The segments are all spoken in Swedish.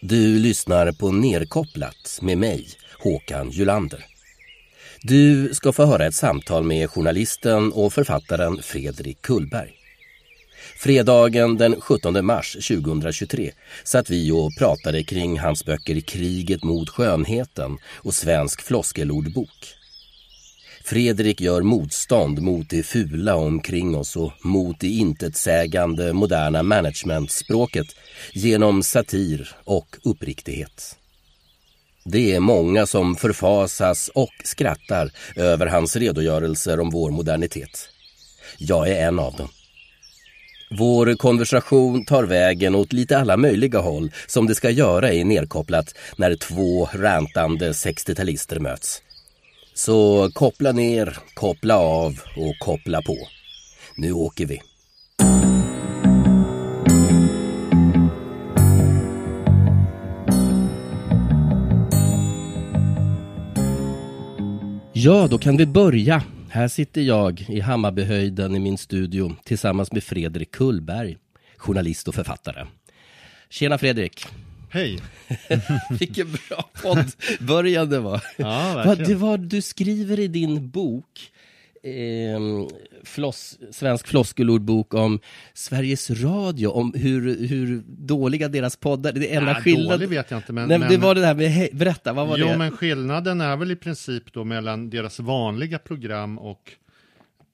Du lyssnar på Nerkopplat med mig, Håkan Julander. Du ska få höra ett samtal med journalisten och författaren Fredrik Kullberg. Fredagen den 17 mars 2023 satt vi och pratade kring hans böcker Kriget mot skönheten och Svensk floskelordbok. Fredrik gör motstånd mot det fula omkring oss och mot det intetsägande moderna managementspråket genom satir och uppriktighet. Det är många som förfasas och skrattar över hans redogörelser om vår modernitet. Jag är en av dem. Vår konversation tar vägen åt lite alla möjliga håll som det ska göra i Nerkopplat när två rantande 60-talister möts. Så koppla ner, koppla av och koppla på. Nu åker vi. Ja, då kan vi börja. Här sitter jag i Hammarbyhöjden i min studio tillsammans med Fredrik Kullberg, journalist och författare. Tjena Fredrik! Hej! Vilken bra poddbörjan det var. Ja, verkligen. det var du skriver i din bok, eh, floss, Svensk floskelordbok om Sveriges Radio, om hur, hur dåliga deras poddar Det är enda Ja, skillnad... dålig vet jag inte, men- Nej, men... Det var det där med, berätta, vad var jo, det? men skillnaden är väl i princip då mellan deras vanliga program och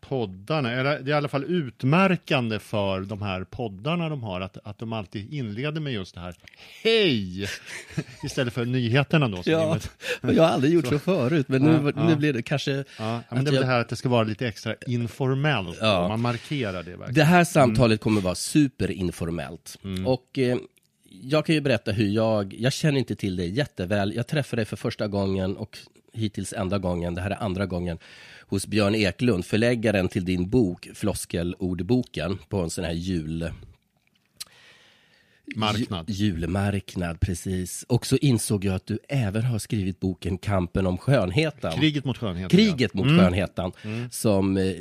poddarna. Eller Det är i alla fall utmärkande för de här poddarna de har, att, att de alltid inleder med just det här Hej! Istället för nyheterna då. Ja, jag har aldrig gjort så förut, men nu, Ja, nu ja. blir det kanske... Ja, men det är jag- det här att det ska vara lite extra informellt. Ja. Man markerar det verkligen. Det här samtalet kommer vara superinformellt. Och eh, jag kan ju berätta hur jag, jag känner inte till dig jätteväl. Jag träffade dig för första gången och hittills enda gången, det här är andra gången, hos Björn Eklund, förläggaren till din bok Floskelordboken på en sån här jul... Marknad. Ju, julmarknad, precis. Och så insåg jag att du även har skrivit boken Kampen om skönheten. Kriget mot skönheten. Kriget mot skönheten som eh,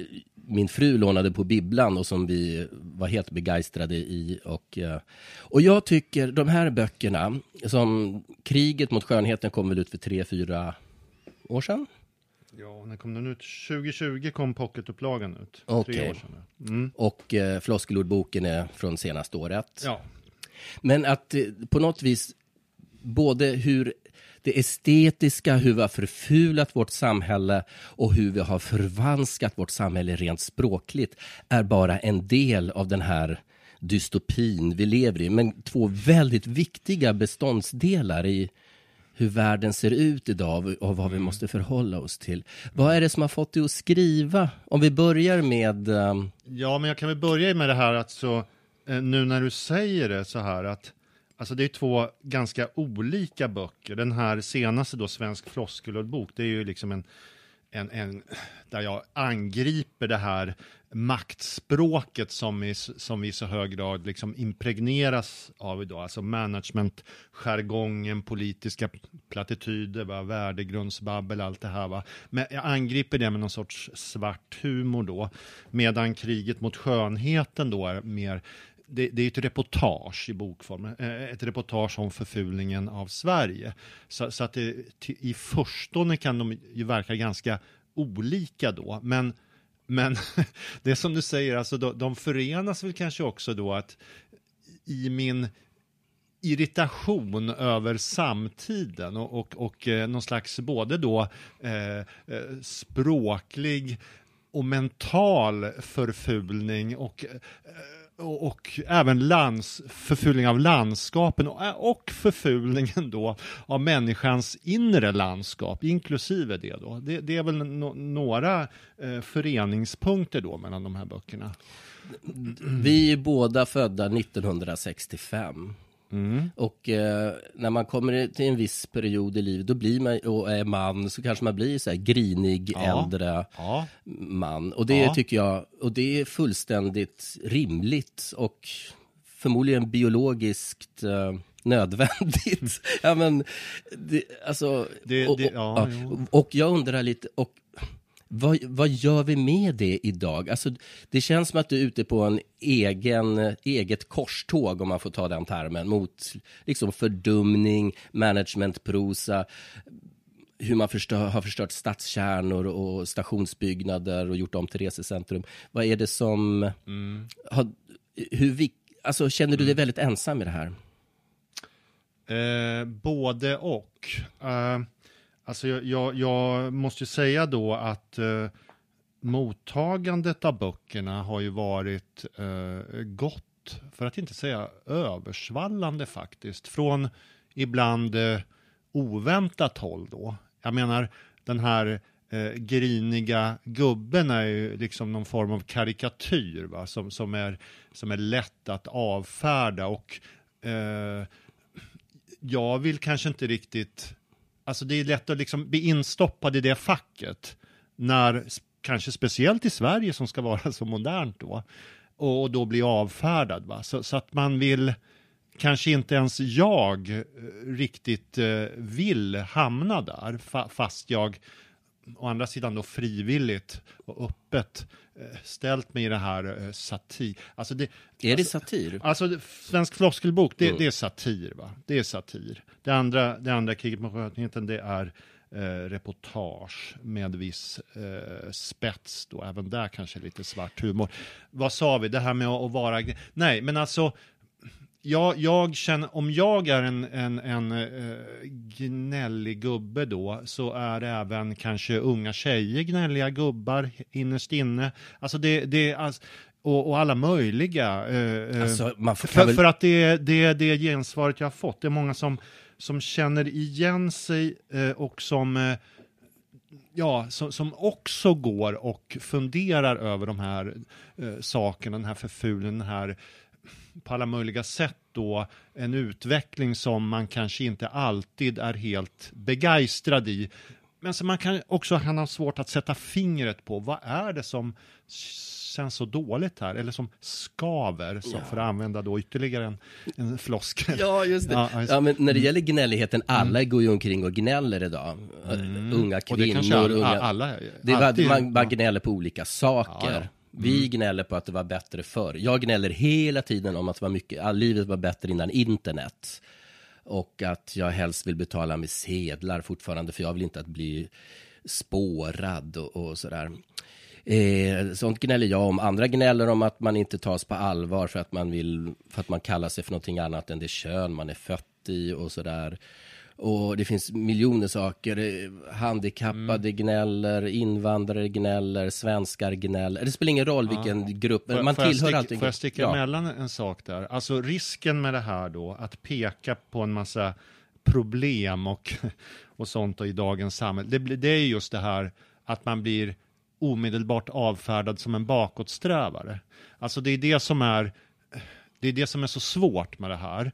min fru lånade på bibblan och som vi var helt begeistrade i. Och, eh, och jag tycker de här böckerna, som Kriget mot skönheten kom väl ut för tre, fyra år sedan? Ja, när kom den ut? 2020 kom pocketupplagan ut. Okej. Tre år sedan. ja. Mm. Och eh, Floskelordboken är från senaste året. Ja. Men att eh, på något vis, både hur det estetiska, hur vi har förfulat vårt samhälle och hur vi har förvanskat vårt samhälle rent språkligt är bara en del av den här dystopin vi lever i. Men två väldigt viktiga beståndsdelar i hur världen ser ut idag och vad vi måste förhålla oss till. Vad är det som har fått dig att skriva? Om vi börjar med... ehm, Ja, men jag kan väl börja med det här att så, eh, nu när du säger det så här att Alltså det är två ganska olika böcker. Den här senaste då, Svensk floskelordbok, det är ju liksom en, en, en, där jag angriper det här maktspråket som vi, som vi i så hög grad liksom impregneras av idag. Alltså management jargongen, politiska plattityder, va, värdegrundsbabbel, allt det här. Va. Men jag angriper det med någon sorts svart humor då. Medan kriget mot skönheten då är mer det, det är ett reportage i bokform, eh, ett reportage om förfulningen av Sverige. Så, så att det, till- i förstone kan de ju verka ganska olika då, men, men det är som du säger, alltså de, de förenas väl kanske också då att i min irritation över samtiden och, och, och eh, någon slags både då eh, eh, språklig och mental förfulning och, och, och även lands, förfulning av landskapen och, eh, och förfulningen då av människans inre landskap, inklusive det då. Det, det är väl no, några eh, föreningspunkter då mellan de här böckerna. Vi är båda födda 1965. Och eh, när man kommer till en viss period i livet, då blir man, och är man, så kanske man blir så här grinig, Ja. äldre Ja. man. Och det Ja. tycker jag, och det är fullständigt rimligt och förmodligen biologiskt eh, nödvändigt. ja, men, det, alltså, Det- och, det- och, ja, jo. och jag undrar lite, och Vad, vad gör vi med det idag? Alltså, det känns som att du är ute på en egen, eget korståg, om man får ta den termen, mot liksom fördumning, managementprosa, hur man förstör, har förstört stadskärnor och stationsbyggnader och gjort om till resecentrum. Vad är det som... Mm. Har, hur vi, alltså, känner du dig väldigt ensam i det här? Eh, både och. Eh, alltså jag, jag, jag, måste ju säga då att eh, mottagandet av böckerna har ju varit eh, gott, för att inte säga översvallande faktiskt, från ibland eh, oväntat håll då. Jag menar, den här eh, griniga gubben är ju liksom någon form av karikatyr va? Som, som, är, som är lätt att avfärda och eh, jag vill kanske inte riktigt, alltså det är lätt att liksom bli instoppad i det facket när, kanske speciellt i Sverige som ska vara så modernt då, och, då bli avfärdad. Va? Så, så, att man vill, kanske inte ens jag eh, riktigt eh, vill hamna där, fa fast jag å andra sidan då frivilligt och öppet eh, ställt mig i det här eh, satir. Alltså det, är det satir? Alltså, Svensk floskelbok, det, mm. det, är satir. Va? Det är satir. Det andra, det andra kriget mot skötenheten, det är eh, reportage med viss eh, spets då. Även där kanske lite svart humor. Vad sa vi? Det här med att, att vara... Nej, men alltså jag, jag känner, om jag är en, en, en uh, gnällig gubbe då, så är även kanske unga tjejer gnälliga gubbar innerst inne. Alltså det, det alltså, och, och, alla möjliga. Uh, alltså, för, väl... för, att det är det, det gensvaret jag har fått. Det är många som, som känner igen sig uh, och som ja, som, som också går och funderar över de här eh, sakerna, den här förfulningen, den här på alla möjliga sätt då en utveckling som man kanske inte alltid är helt begeistrad i. Men som man kan också ha svårt att sätta fingret på. Vad är det som känns så dåligt här, eller som skaver, så ja. för att använda då ytterligare en, en floskel. Ja, just det. Ja, alltså. ja, men när det gäller gnälligheten, alla mm. går ju omkring och gnäller idag. Mm. Unga kvinnor, all, unga... Alla, det, man, man gnäller på olika saker. Vi mm. gnäller på att det var bättre förr. Jag gnäller hela tiden om att det var mycket, livet var bättre innan internet. Och att jag helst vill betala med sedlar fortfarande, för jag vill inte att bli spårad och, och sådär. Eh, sånt gnäller jag om. Andra gnäller om att man inte tas på allvar för att man vill, för att man kallar sig för någonting annat än det kön man är fött i och sådär. Och det finns miljoner saker. Handikappade mm. gnäller, invandrare gnäller, svenskar gnäller. Det spelar ingen roll vilken ja. grupp, får, man får tillhör allting. Får jag sticka ja. emellan en sak där? Alltså risken med det här då, att peka på en massa problem och, och sånt då i dagens samhälle, det, det är just det här att man blir omedelbart avfärdad som en bakåtsträvare. Alltså det är det som är det är det som är så svårt med det här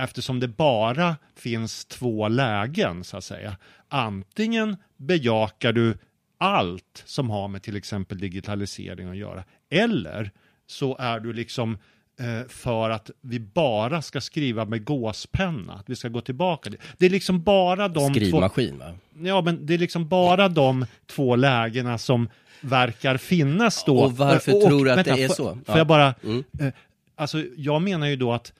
eftersom det bara finns två lägen så att säga. Antingen bejakar du allt som har med till exempel digitalisering att göra, eller så är du liksom eh, för att vi bara ska skriva med gåspenna, att vi ska gå tillbaka. Det är liksom bara de Skrivmaskin två... va? Ja, men det är liksom bara de två lägena som verkar finnas då. Och varför och, tror du att vänta, det är så? Får, ja. jag bara, mm. eh, alltså jag menar ju då att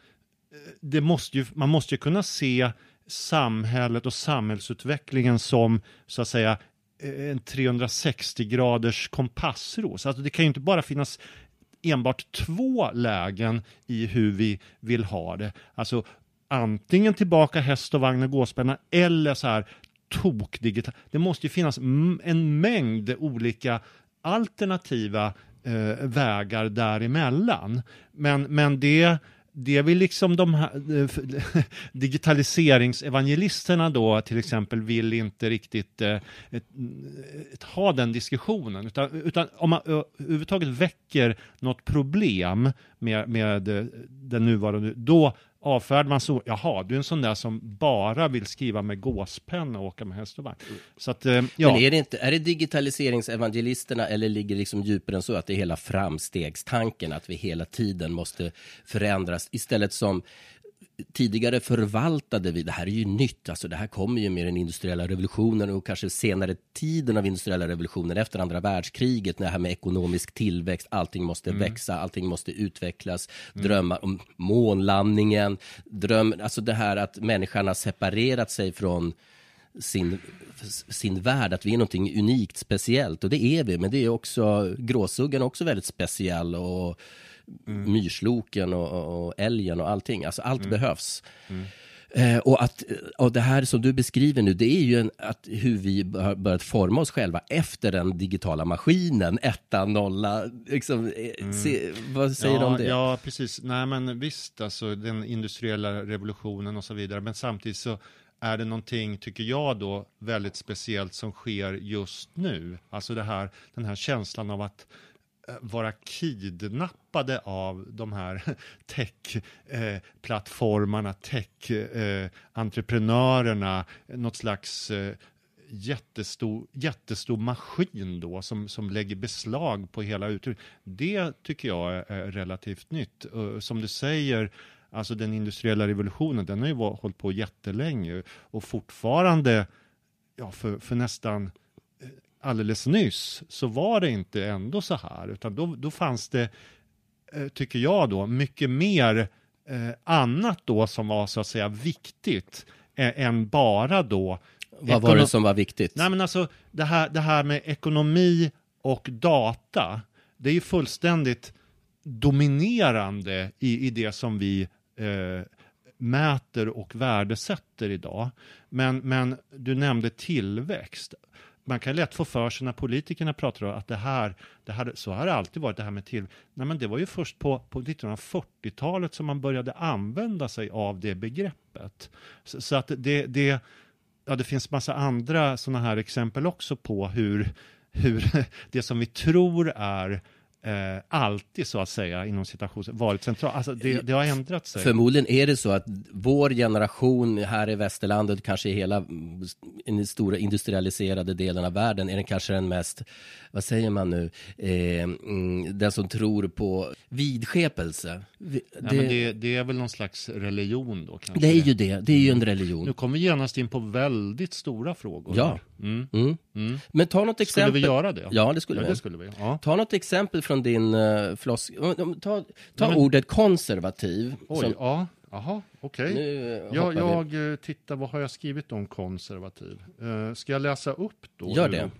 det måste ju, man måste ju kunna se samhället och samhällsutvecklingen som så att säga en 360 graders kompassros. Alltså det kan ju inte bara finnas enbart två lägen i hur vi vill ha det. Alltså antingen tillbaka häst och vagn och gåspänna eller så här tokdigital. Det måste ju finnas en mängd olika alternativa eh, vägar däremellan. Men, men det det vill liksom de här eh, digitaliseringsevangelisterna då till exempel vill inte riktigt eh, ett, eh, ett, ha den diskussionen. Utan, utan om man överhuvudtaget väcker något problem med, med eh, den nuvarande, då avfärdar man så, jaha, du är en sån där som bara vill skriva med gåspenna och åka med häst och vagn. Så att, ja. Men är det inte, är det digitaliseringsevangelisterna eller ligger liksom djupare än så att det är hela framstegstanken, att vi hela tiden måste förändras istället som tidigare förvaltade vi, det här är ju nytt, alltså det här kommer ju med den industriella revolutionen och kanske senare tiden av industriella revolutionen efter andra världskriget, det här med ekonomisk tillväxt, allting måste mm. växa, allting måste utvecklas, mm. drömmar om månlandningen, dröm, alltså det här att människan har separerat sig från sin, sin värld, att vi är någonting unikt, speciellt. Och det är vi, men det är också, gråsuggan också väldigt speciell och mm. myrsloken och, och älgen och allting. Alltså allt mm. behövs. Mm. Eh, och, att, och det här som du beskriver nu, det är ju en, att hur vi har börjat forma oss själva efter den digitala maskinen, etta, nolla. Liksom, eh, mm. se, vad säger ja, du om det? Ja, precis. Nej, men visst, alltså den industriella revolutionen och så vidare. Men samtidigt så är det någonting, tycker jag då, väldigt speciellt som sker just nu. Alltså det här, den här känslan av att vara kidnappade av de här tech-plattformarna, tech-entreprenörerna, något slags eh, jättestor, jättestor maskin då som, som lägger beslag på hela utrymmet. Det tycker jag är relativt nytt. Som du säger, Alltså den industriella revolutionen, den har ju hållit på jättelänge och fortfarande, ja, för, för nästan alldeles nyss så var det inte ändå så här, utan då, då fanns det, eh, tycker jag då, mycket mer eh, annat då som var så att säga viktigt än bara då vad var det som var viktigt? Nej, men alltså, det, här, det här med ekonomi och data, det är ju fullständigt dominerande i, i det som vi eh, mäter och värdesätter idag. Men, men du nämnde tillväxt. Man kan lätt få för sig när politikerna pratar om att det här, det här, så har det alltid varit det här med till. Nej, men det var ju först på, på 1940-talet som man började använda sig av det begreppet. Så, så att det, det, ja, det finns massa andra sådana här exempel också på hur, hur det som vi tror är eh, alltid så att säga inom citation varit central. Alltså det, det, har ändrat sig. Förmodligen är det så att vår generation här i västerlandet, kanske i hela den stora industrialiserade delen av världen, är den kanske den mest, vad säger man nu, eh, mm, den som tror på vidskepelse. Det, ja, men det, det, är väl någon slags religion då? Kanske? Det är ju det, det är ju en religion. Nu kommer vi genast in på väldigt stora frågor. Ja. Mm. Mm. Mm. Men ta något exempel. Skulle vi göra det? Ja, det skulle ja, vi. Det skulle vi. Ja. Ta något exempel från din uh, flosk... Ta, ta men... ordet konservativ. Oj, som... ja. Jaha, okej. Okay. Jag, jag. Eh, tittar, vad har jag skrivit om konservativ? Uh, ska jag läsa upp då? Gör det.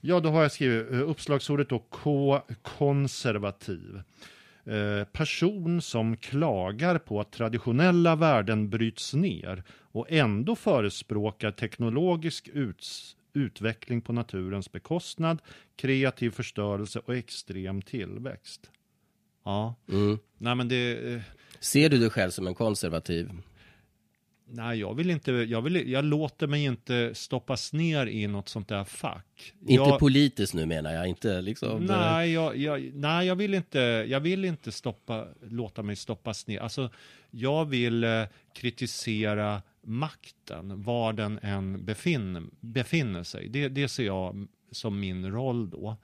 Ja, då har jag skrivit uh, uppslagsordet då K, konservativ. Person som klagar på att traditionella värden bryts ner och ändå förespråkar teknologisk uts utveckling på naturens bekostnad, kreativ förstörelse och extrem tillväxt. Ja, mm. nej men det... Eh, Ser du dig själv som en konservativ? Nej, jag vill inte, jag, vill, jag låter mig inte stoppas ner i något sånt där fack. Inte jag, politiskt nu menar jag, inte liksom. Nej, jag, jag, nej, jag vill inte, jag vill inte stoppa, låta mig stoppas ner. Alltså, jag vill eh, kritisera makten, var den än befinner, befinner sig. Det, det ser jag som min roll då.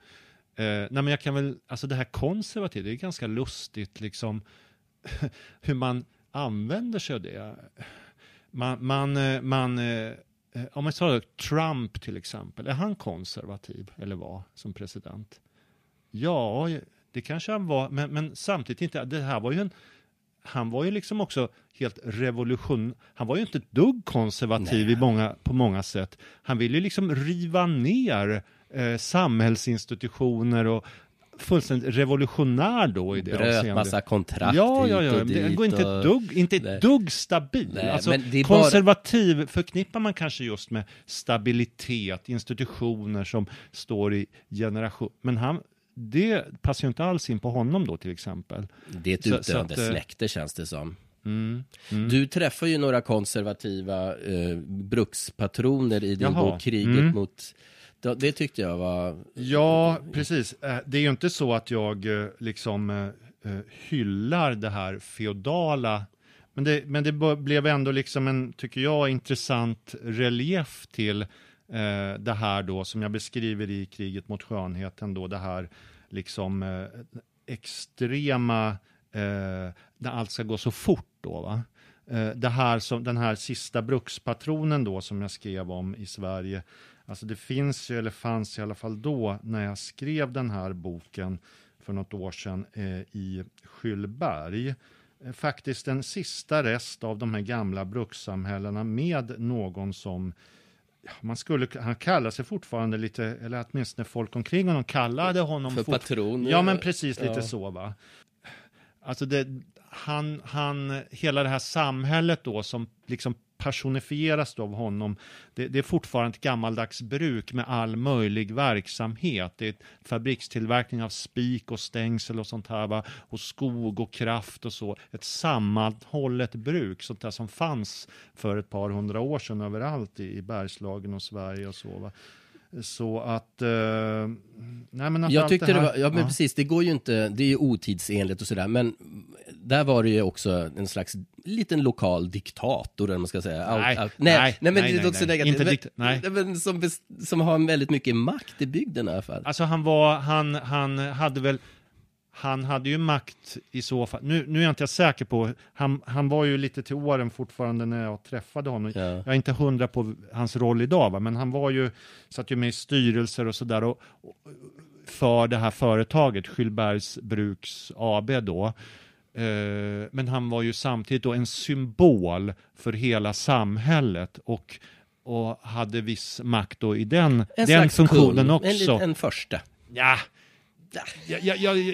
Eh, nej men jag kan väl, alltså det här konservativa, det är ganska lustigt liksom hur man använder sig av det. Man, man, eh, man eh, om man tar Trump till exempel, är han konservativ eller var som president? Ja, det kanske han var, men, men samtidigt inte, det här var ju en han var ju liksom också helt revolution. Han var ju inte ett dugg konservativ i många, på många sätt. Han ville ju liksom riva ner eh, samhällsinstitutioner och fullständigt revolutionär då i det Bröt avseendet. massa kontrakt ja, ja, ja. hit och dit. Det går inte ett dugg, inte ett dugg stabil. Nej, alltså, konservativ bara... förknippar man kanske just med stabilitet, institutioner som står i generation. Men han, det passar ju inte alls in på honom då till exempel. Det är ett utdöende eh, släkte känns det som. Mm, mm. Du träffar ju några konservativa eh, brukspatroner i din Jaha, bok Kriget mm. mot det tyckte jag var... Ja, precis. Eh, det är ju inte så att jag eh, liksom hyllar det här feodala men det, men det blev ändå liksom en, tycker jag, intressant relief till eh, det här då som jag beskriver i kriget mot skönheten då det här liksom eh, extrema eh, när allt ska gå så fort då va. eh, det här som, den här sista brukspatronen då som jag skrev om i Sverige. Alltså det finns ju, eller fanns i alla fall då, när jag skrev den här boken för något år sedan eh, i Skyllberg. Eh, faktiskt en sista rest av de här gamla brukssamhällena med någon som man skulle, han kallar sig fortfarande lite, eller åtminstone folk omkring honom kallade honom För patron. Ja, men precis lite Ja. så va. Alltså det, han, han, hela det här samhället då som liksom personifieras då av honom, det, det är fortfarande ett gammaldags bruk med all möjlig verksamhet. Det är fabrikstillverkning av spik och stängsel och sånt här, va? och skog och kraft och så. Ett sammanhållet bruk, sånt där som fanns för ett par hundra år sedan överallt i, i Bergslagen och Sverige och så. Va? Så att... Eh, nej men att Jag tyckte det det här, var, ja men precis, det går ju inte, det är ju otidsenligt och sådär, men där var det ju också en slags liten lokal diktator, eller man ska säga. Nej, nej, nej, nej, men nej, det nej, låter så nej. negativt. Inte dikt- nej. men som, som har väldigt mycket makt i bygden i alla fall. Alltså han var, han, han hade väl, han hade ju makt i så fall, nu, nu är jag inte säker på, han, han var ju lite till åren fortfarande när jag träffade honom. Ja. Jag är inte hundra på hans roll idag, va? men han var ju, satt ju med i styrelser och sådär och, och, för det här företaget, Skyllbergs Bruks AB då. Eh, men han var ju samtidigt då en symbol för hela samhället och, och hade viss makt då i den, En den funktionen kung, också. En, en första. Ja, ja, ja, ja, ja.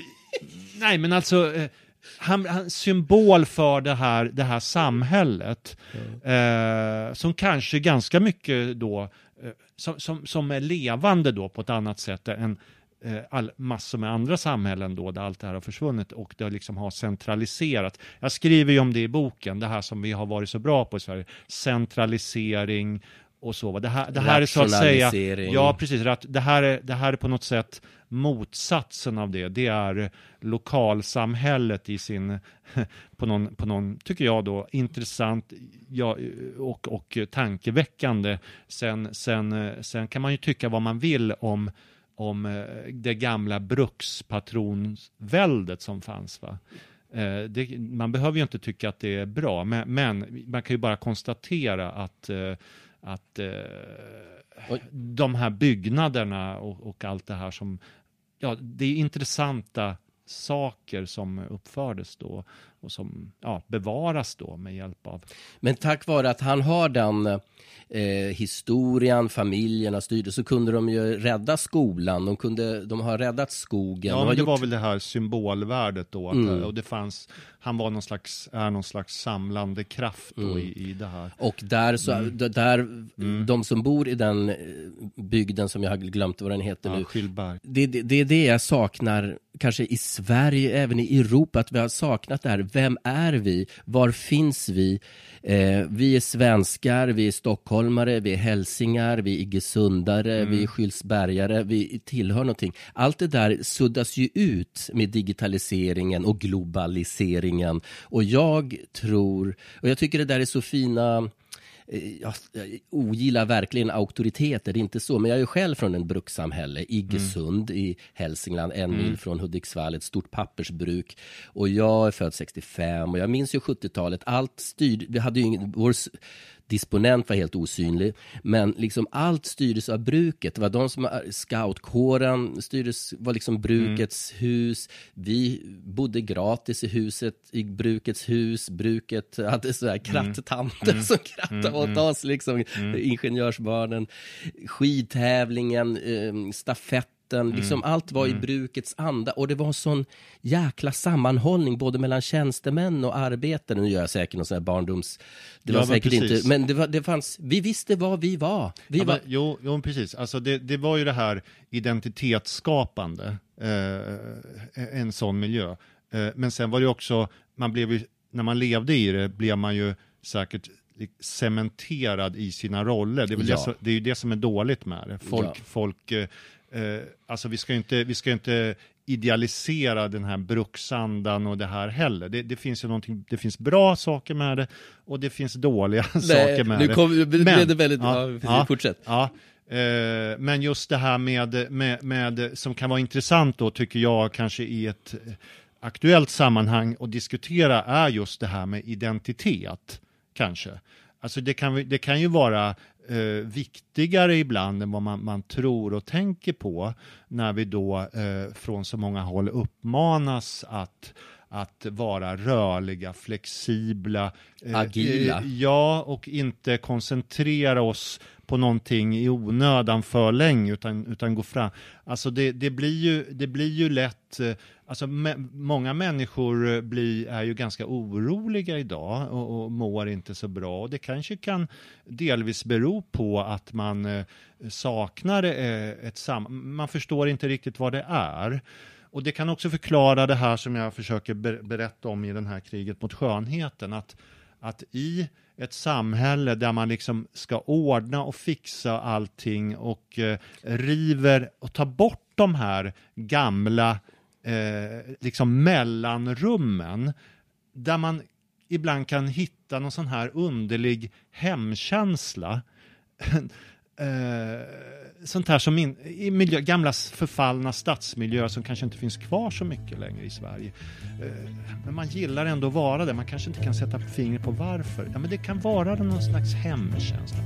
Nej men alltså, eh, han, han symbol för det här, det här samhället. Eh, som kanske ganska mycket då, eh, som, som, som är levande då på ett annat sätt än eh, all, massor med andra samhällen då där allt det här har försvunnit och det liksom har centraliserat. Jag skriver ju om det i boken, det här som vi har varit så bra på i Sverige, centralisering och så. Det här, det här är så att säga, ja precis, det här, är, det här är på något sätt motsatsen av det. Det är lokalsamhället i sin, på någon, på någon tycker jag då, intressant ja, och, och tankeväckande. Sen, sen, sen kan man ju tycka vad man vill om om eh, det gamla brukspatronsväldet som fanns. Va? Eh, Det, man behöver ju inte tycka att det är bra, men, men man kan ju bara konstatera att, eh, att Oj. de här byggnaderna och, och allt det här som, ja, det är intressanta saker som uppfördes då och som ja, bevaras då med hjälp av Men tack vare att han har den eh, historien, familjerna styrde, så kunde de ju rädda skolan, de, kunde, de har räddat skogen. Ja, de men det gjort- var väl det här symbolvärdet då. Att, Mm. Och det fanns, han var någon slags, är någon slags samlande kraft då Mm. i, i det här. Och där, så, Mm. där de som bor i den eh, bygden som jag har glömt vad den heter nu, Ja, Skillberg. det, det, det är det jag saknar, kanske i Sverige, även i Europa, att vi har saknat det här. Vem är vi? Var finns vi? Eh, vi är svenskar, vi är stockholmare, vi är hälsingar, vi är iggesundare, vi är skylsbergare, vi tillhör någonting. Allt det där suddas ju ut med digitaliseringen och globaliseringen. Och jag tror, och jag tycker det där är så fina jag jag ogillar verkligen auktoriteter, det är inte så, men jag är själv från en brukssamhälle, Iggesund i Hälsingland, en mil från Hudiksvall, ett stort pappersbruk. Och jag är född 65 och jag minns ju 70-talet, allt styrde, vi hade ju ingen, vår disponent var helt osynlig, men liksom allt styrdes av bruket. Det var de som, scoutkåren styrdes, var liksom brukets hus. Vi bodde gratis i huset, i brukets hus. Bruket hade så här krattanter som krattade åt oss, liksom, ingenjörsbarnen. Skidtävlingen, eh, stafetten, liksom allt var i brukets anda. Och det var sån jäkla sammanhållning både mellan tjänstemän och arbetare. Nu gör jag säkert någon sån här barndoms... Det Ja, var men säkert precis. inte, men det, var, det fanns, vi visste vad vi var. Vi Ja, var men, jo, jo, precis. Alltså det, det var ju det här identitetsskapande, eh, en sån miljö. Eh, men sen var det också, man blev ju, när man levde i det blev man ju säkert cementerad i sina roller. Det är, Ja. det, som- det är ju det som är dåligt med det. Folk, Ja. folk eh, alltså vi ska ju inte, vi ska inte idealisera den här bruksandan och det här heller. Det, det finns ju någonting, det finns bra saker med det och det finns dåliga saker med nu det. kom, blev Men- det väldigt... ja, Ja. Fortsätt. Ja, eh, men just det här med, med, med, som kan vara intressant då tycker jag kanske i ett aktuellt sammanhang att diskutera är just det här med identitet. kanske. Alltså det kan, det kan ju vara eh, viktigare ibland än vad man, man, tror och tänker på när vi då eh, från så många håll uppmanas att att vara rörliga, flexibla, eh, agila. Eh, ja, och inte koncentrera oss på någonting i onödan för länge utan, utan gå fram. Alltså det, det, blir ju, det blir ju lätt, eh, alltså många människor blir, är ju ganska oroliga idag och, och mår inte så bra och det kanske kan delvis bero på att man eh, saknar eh, ett sam, man förstår inte riktigt vad det är. Och det kan också förklara det här som jag försöker berätta om i den här kriget mot skönheten, att, att i ett samhälle där man liksom ska ordna och fixa allting och eh, river och tar bort de här gamla eh, liksom mellanrummen där man ibland kan hitta någon sån här underlig hemkänsla. eh, sånt här som in, i miljö, gamla förfallna stadsmiljöer som kanske inte finns kvar så mycket längre i Sverige. Eh, men man gillar ändå att vara där. Man kanske inte kan sätta fingret på varför. Ja, men det kan vara någon slags hemkänsla.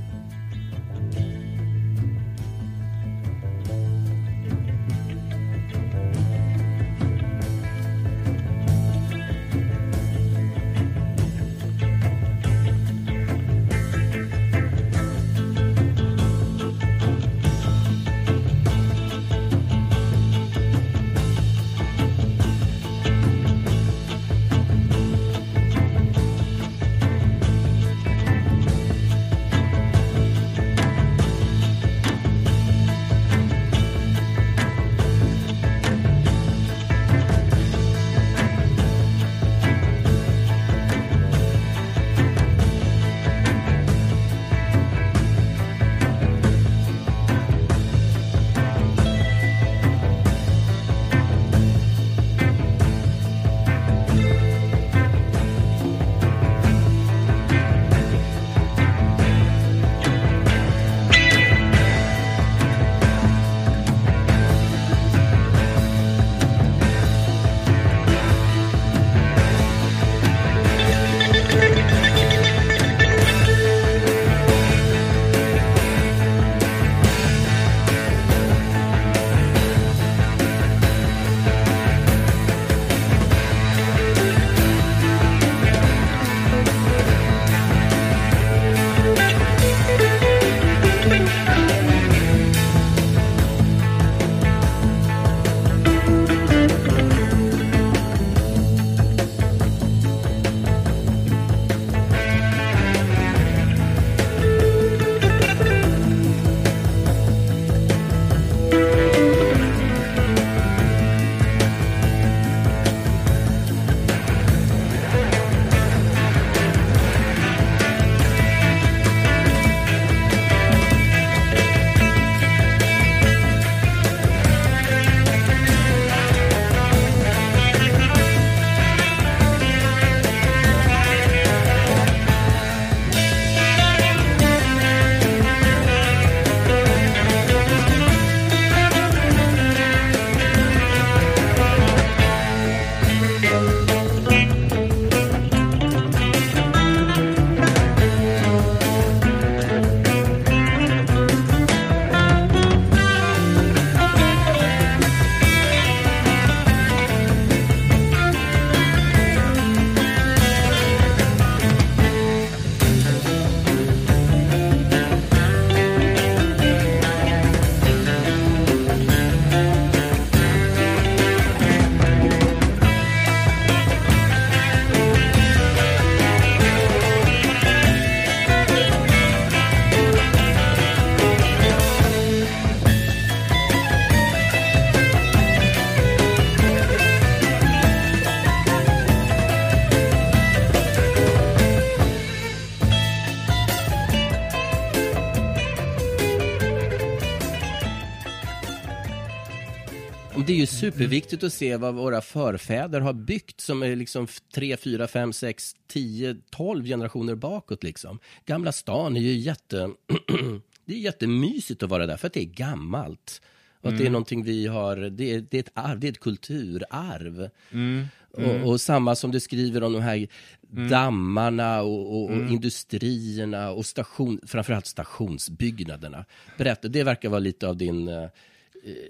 Superviktigt att se vad våra förfäder har byggt som är liksom 3, 4, 5, 6, 10, 12 generationer bakåt. Liksom. Gamla stan är ju jätte... det är jättemysigt att vara där för att det är gammalt. Och att mm. det är mm. någonting vi har, det är, det är ett arv, det är ett kulturarv. Mm. Och, och, samma som du skriver om de här mm. dammarna och, och, och mm. industrierna och station, framförallt stationsbyggnaderna. Berätta, det verkar vara lite av din... Eh,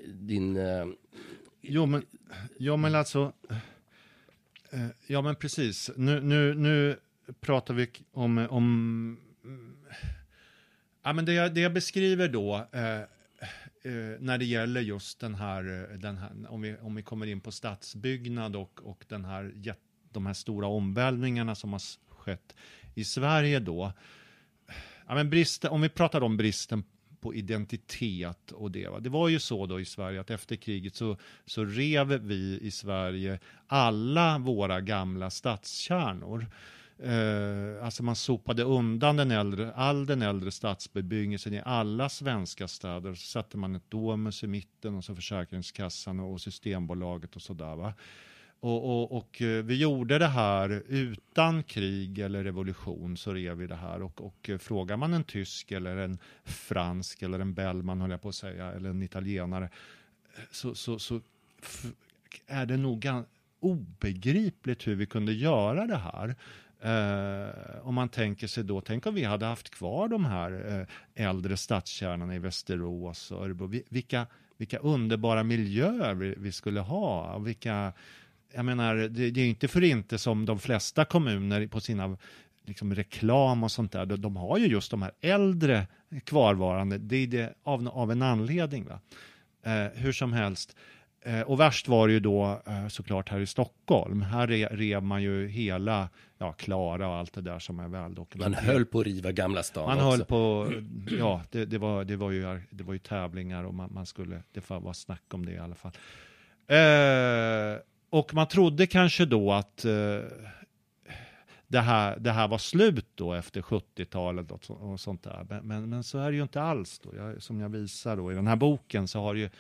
din eh, jo, men, ja, men alltså... Eh, ja, men precis. Nu, nu, nu pratar vi om... om ja, men det, jag, det jag beskriver då... Eh, eh, när det gäller just den här, den här om, vi, om vi kommer in på stadsbyggnad och, och den här, de här stora omvälvningarna som har skett i Sverige då. Ja, men bristen, om vi pratar om bristen på identitet och det. Va? Det var ju så då i Sverige att efter kriget så, så rev vi i Sverige alla våra gamla stadskärnor. Eh, alltså man sopade undan den äldre, all den äldre stadsbebyggelsen i alla svenska städer. Så satte man ett Domus i mitten och så Försäkringskassan och Systembolaget och sådär. Va? Och, och, och, eh, vi gjorde det här utan krig eller revolution så rev vi det här. Och, och eh, frågar man en tysk eller en fransk eller en bellman höll jag på att säga, eller en italienare, så, så, så är det nog obegripligt hur vi kunde göra det här. Uh, om man tänker sig då, tänk om vi hade haft kvar de här uh, äldre stadskärnorna i Västerås och Örebro. Vilka, vilka underbara miljöer vi, vi skulle ha. Vilka, jag menar, det, det är inte för inte som de flesta kommuner på sina liksom reklam och sånt där, de, har ju just de här äldre kvarvarande. Det är det av, av en anledning. Va? Uh, hur som helst. Eh, och värst var det ju då eh, såklart här i Stockholm. Här rev man ju hela, ja, Klara och allt det där som är väl dokumenterat. Man höll på att riva Gamla stan Man också. höll på, ja, det, det, var, det, var ju, det var ju tävlingar och man, man skulle, det var snack om det i alla fall. Eh, och man trodde kanske då att eh, det, här, det här var slut då efter 70-talet och, och sånt där. Men, men, men, så är det ju inte alls då. Jag, som jag visar då i den här boken så har det ju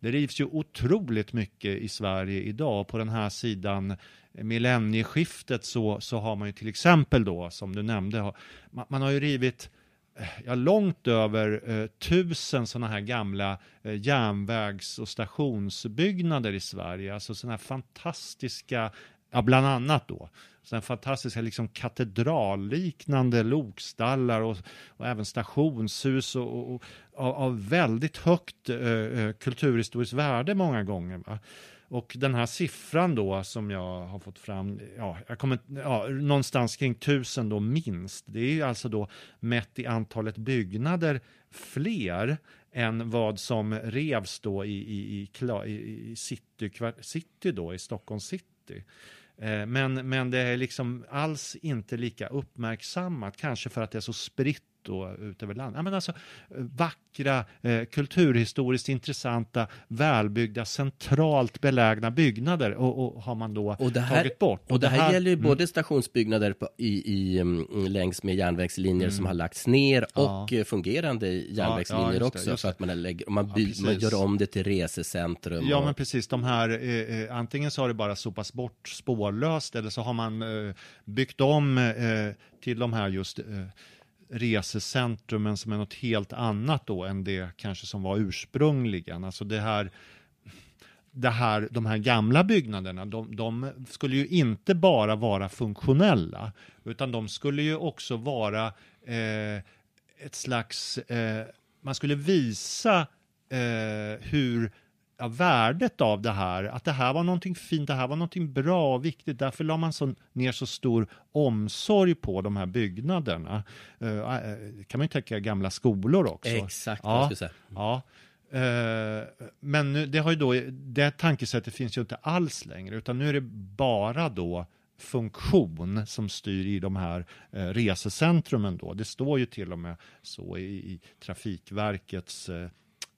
det rivs ju otroligt mycket i Sverige idag. På den här sidan eh, millennieskiftet så, så har man ju till exempel då, som du nämnde, man, man har ju rivit eh, Eh, ja, långt över eh, tusen sådana här gamla eh, järnvägs och stationsbyggnader i Sverige. Alltså sådana här fantastiska, ja, bland annat då, sådana fantastiska liksom katedralliknande lokstallar och, och även stationshus och, och, och av, av, väldigt högt eh, eh kulturhistoriskt värde många gånger. Va? Och den här siffran då som jag har fått fram, ja, jag kommer, ja, någonstans kring tusen då minst. Det är ju alltså då mätt i antalet byggnader fler än vad som revs då i, i, i, i city, city då, i Stockholms city. Eh, men, men det är liksom alls inte lika uppmärksammat, kanske för att det är så spritt då ut över landet. Ja, men alltså, vackra, eh, kulturhistoriskt intressanta, välbyggda, centralt belägna byggnader och, och har man då och här, tagit bort. Och, och det, här, här gäller ju mm. både stationsbyggnader på, i, i, mm, längs med järnvägslinjer mm. som har lagts ner ja. och fungerande järnvägslinjer ja, ja, också. Det, för att man, lägger, man, by, man, gör om det till resecentrum. Ja, och... men precis. De här, eh, eh, antingen så har det bara sopas bort spårlöst eller så har man eh, byggt om eh, till de här just resecentrum resecentrumen som är något helt annat då än det kanske som var ursprungligen. Alltså det här, det här, de här gamla byggnaderna, de, de, skulle ju inte bara vara funktionella, utan de skulle ju också vara eh, ett slags, eh, man skulle visa eh, hur ja, värdet av det här, att det här var någonting fint, det här var någonting bra och viktigt. Därför la man så, ner så stor omsorg på de här byggnaderna. Uh, kan man ju tänka gamla skolor också. Exakt ja, vad jag säga. Ja. Uh, men nu, det, har ju då, det tankesättet finns ju inte alls längre, utan nu är det bara då funktion som styr i de här eh, resecentrumen då. Det står ju till och med så i, i Trafikverkets eh,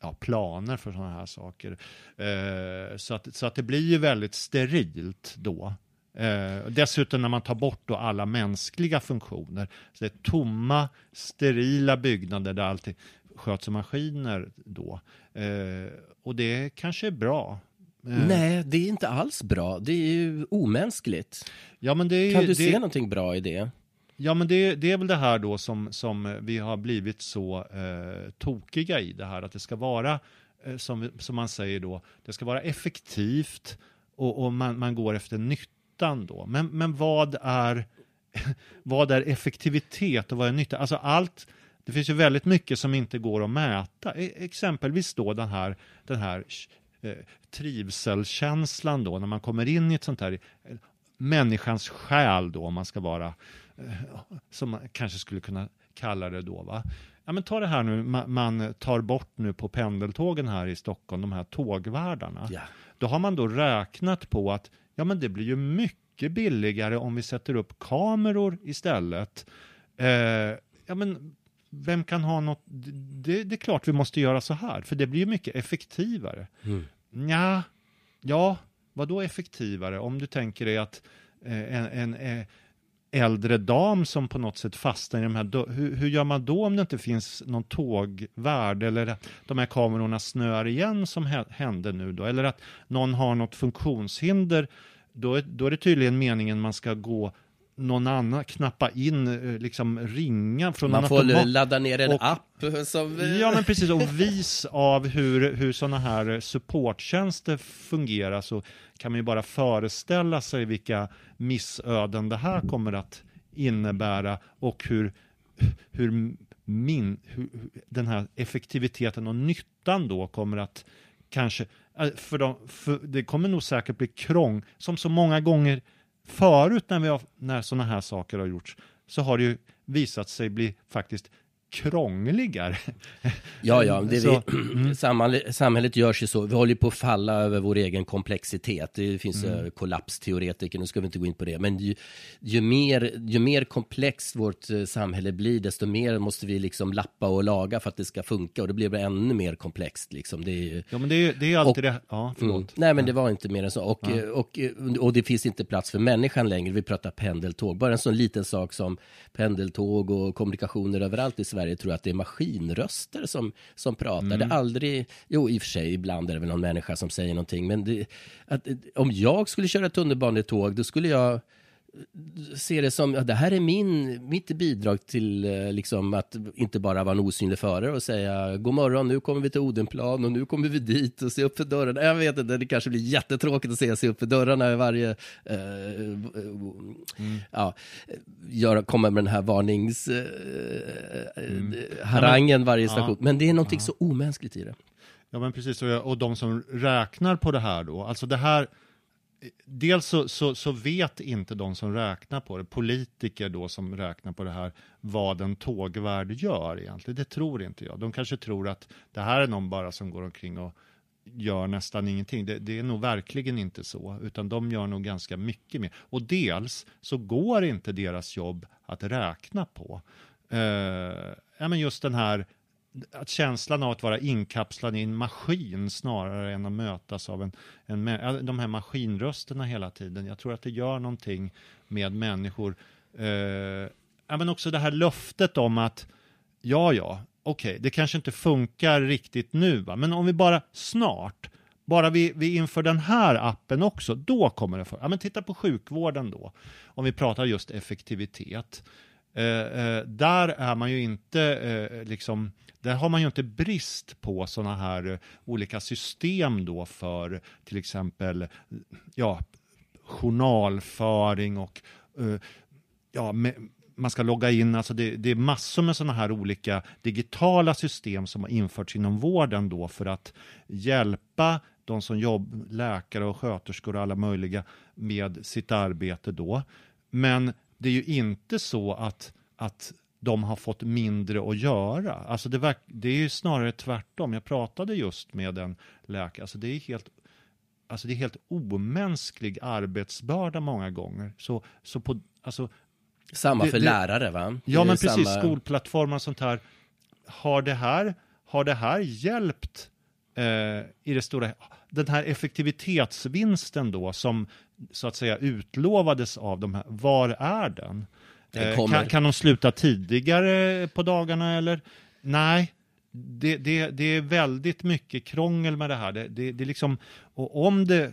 ja, planer för sådana här saker. Eh, så, att, så att det blir ju väldigt sterilt då. Eh, dessutom när man tar bort då alla mänskliga funktioner. Så det är tomma, sterila byggnader där allting sköts av maskiner då. Eh, och det kanske är bra. Eh. Nej, det är inte alls bra. Det är ju omänskligt. Ja, men det är, kan du det, se någonting bra i det? Ja, men det, det, är väl det här då som, som eh, vi har blivit så eh, tokiga i det här, att det ska vara, eh, som, som man säger då, det ska vara effektivt och, och man, man går efter nyttan då. Men, men vad, är, vad är effektivitet och vad är nytta? Alltså allt, det finns ju väldigt mycket som inte går att mäta. E, exempelvis då den här, den här eh, trivselkänslan då, när man kommer in i ett sånt här eh, människans själ då, om man ska vara, eh, som man kanske skulle kunna kalla det då. Va? Ja, men ta det här nu, man, man tar bort nu på pendeltågen här i Stockholm, de här tågvärdarna. Ja. Då har man då räknat på att ja, men det blir ju mycket billigare om vi sätter upp kameror istället. Eh, ja, men vem kan ha något? Det, det, är klart vi måste göra så här, för det blir ju mycket effektivare. Mm. Ja, ja, vad då effektivare? Om du tänker dig att eh, en, en, en eh, äldre dam som på något sätt fastnar i de här, hur, hur, gör man då om det inte finns någon tågvärd eller att de här kamerorna snöar igen som hände nu då, eller att någon har något funktionshinder, då är, då är det tydligen meningen man ska gå någon annan, knappa in, eh, liksom ringa från Man får ladda ner en och, app som... Ja men precis, och vis av hur, hur sådana här supporttjänster fungerar så kan man ju bara föreställa sig vilka missöden det här kommer att innebära och hur, hur, min, hur den här effektiviteten och nyttan då kommer att kanske, äh, för, de, för det kommer nog säkert bli krång, som så många gånger förut när, vi har, när sådana här saker har gjorts, så har det ju visat sig bli faktiskt krångligare. Ja, ja, det så, vi, mm. samhället, samhället gör sig så. Vi håller på att falla över vår egen komplexitet. Det finns mm. kollapsteoretiker, nu ska vi inte gå in på det. Men ju, ju, mer, ju mer komplext vårt eh, samhälle blir, desto mer måste vi liksom lappa och laga för att det ska funka. Och det blir bara ännu mer komplext. Liksom. Det är, ja, men det är, det är alltid och, det. Ja, förlåt. Mm, nej, men det var inte mer än så. Och, ja. och, och, och det finns inte plats för människan längre. Vi pratar pendeltåg. Bara en sån liten sak som pendeltåg och kommunikationer överallt i Sverige Sverige tror att det är maskinröster som, som pratar. Mm. Det är aldrig, jo i och för sig ibland är det väl någon människa som säger någonting, men det, att, om jag skulle köra tunnelbanetåg då skulle jag ser det som, ja, det här är min, mitt bidrag till eh, liksom, att inte bara vara en osynlig förare och säga god morgon, nu kommer vi till Odenplan och nu kommer vi dit och se upp för dörrarna. Jag vet inte, det kanske blir jättetråkigt att se sig upp för dörrarna i varje, eh, mm. ja, göra, komma med den här varningsharangen eh, mm. varje station. Ja. Men det är någonting ja. så omänskligt i det. Ja, men precis, och, och de som räknar på det här då, alltså det här dels så, så, så, vet inte de som räknar på det, politiker då som räknar på det här, vad en tågvärd gör egentligen. Det tror inte jag. De kanske tror att det här är någon bara som går omkring och gör nästan ingenting. Det, det, är nog verkligen inte så, utan de gör nog ganska mycket mer. Och dels så går inte deras jobb att räkna på. Eh, ja, men just den här att känslan av att vara inkapslad i en maskin snarare än att mötas av en, en de här maskinrösterna hela tiden. Jag tror att det gör någonting med människor. Eh, men också det här löftet om att ja, ja, okej, okay, det kanske inte funkar riktigt nu, va? men om vi bara snart, bara vi, vi inför den här appen också, då kommer det funka. Ja, men titta på sjukvården då, om vi pratar just effektivitet. Eh, eh, där är man ju inte eh, liksom där har man ju inte brist på sådana här eh, olika system då för till exempel ja, journalföring och eh, ja, man ska logga in, alltså det, det är massor med sådana här olika digitala system som har införts inom vården då för att hjälpa de som jobbar, läkare och sköterskor och alla möjliga med sitt arbete då. Men det är ju inte så att, att de har fått mindre att göra. Alltså det, det är ju snarare tvärtom. Jag pratade just med en läkare. Alltså det är helt Alltså det är helt omänsklig arbetsbörda många gånger. Så, så på, alltså, samma för det, lärare va? Ja men precis, samma... skolplattformar och sånt här. Har det här, har det här hjälpt eh, i det stora, den här effektivitetsvinsten då som så att säga utlovades av de här, var är den? Eh, kan, kan de sluta tidigare på dagarna eller? Nej, det, det, det är väldigt mycket krångel med det här. Det, det, det liksom, och om det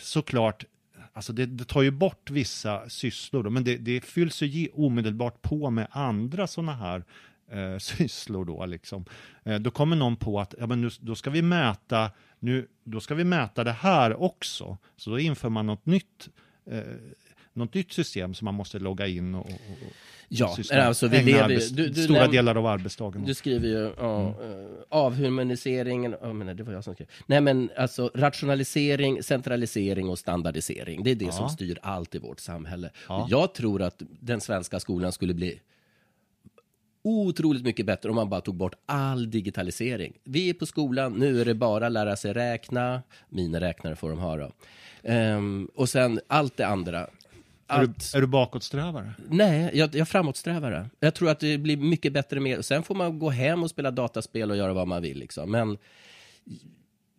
såklart, alltså det, det tar ju bort vissa sysslor, då, men det, det fylls ju omedelbart på med andra sådana här eh, sysslor då liksom. Eh, då kommer någon på att, ja men nu, då ska vi mäta, nu, då ska vi mäta det här också. Så då inför man något nytt eh, något nytt system som man måste logga in och, och, och Ja, alltså vi lever, arbets- du, du, stora delar av arbetsdagen. Du skriver ju ja, Mm. eh, avhumaniseringen, oh, men det var jag som skrev. Nej men alltså rationalisering, centralisering och standardisering. Det är det som styr allt i vårt samhälle. Ja. Jag tror att den svenska skolan skulle bli otroligt mycket bättre om man bara tog bort all digitalisering. Vi är på skolan, nu är det bara lära sig räkna, mina räknare får de ha då. Ehm, och sen allt det andra. är, Allt, du, är du bakåtsträvare? Nej, jag, jag framåtsträvar det. Jag tror att det blir mycket bättre med... Sen får man gå hem och spela dataspel och göra vad man vill. Liksom. Men,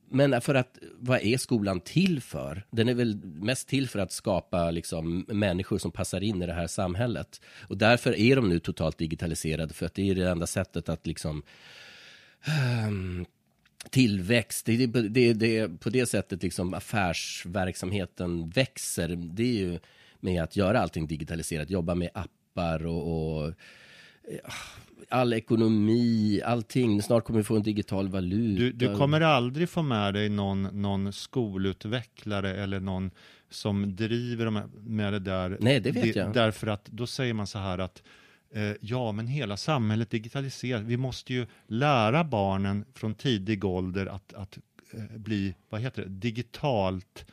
men för att, vad är skolan till för? Den är väl mest till för att skapa liksom, människor som passar in i det här samhället. Och därför är de nu totalt digitaliserade, för att det är det enda sättet att liksom... Um, tillväxt, det är, det, det på det sättet liksom affärsverksamheten växer. Det är ju med att göra allting digitaliserat, jobba med appar och, och all ekonomi, allting. Snart kommer vi få en digital valuta. Du, du kommer aldrig få med dig någon, någon skolutvecklare eller någon som driver med det där. Nej, det vet jag. Därför att då säger man så här att eh, ja, men hela samhället digitaliseras. Vi måste ju lära barnen från tidig ålder att, att eh, bli, vad heter det, digitalt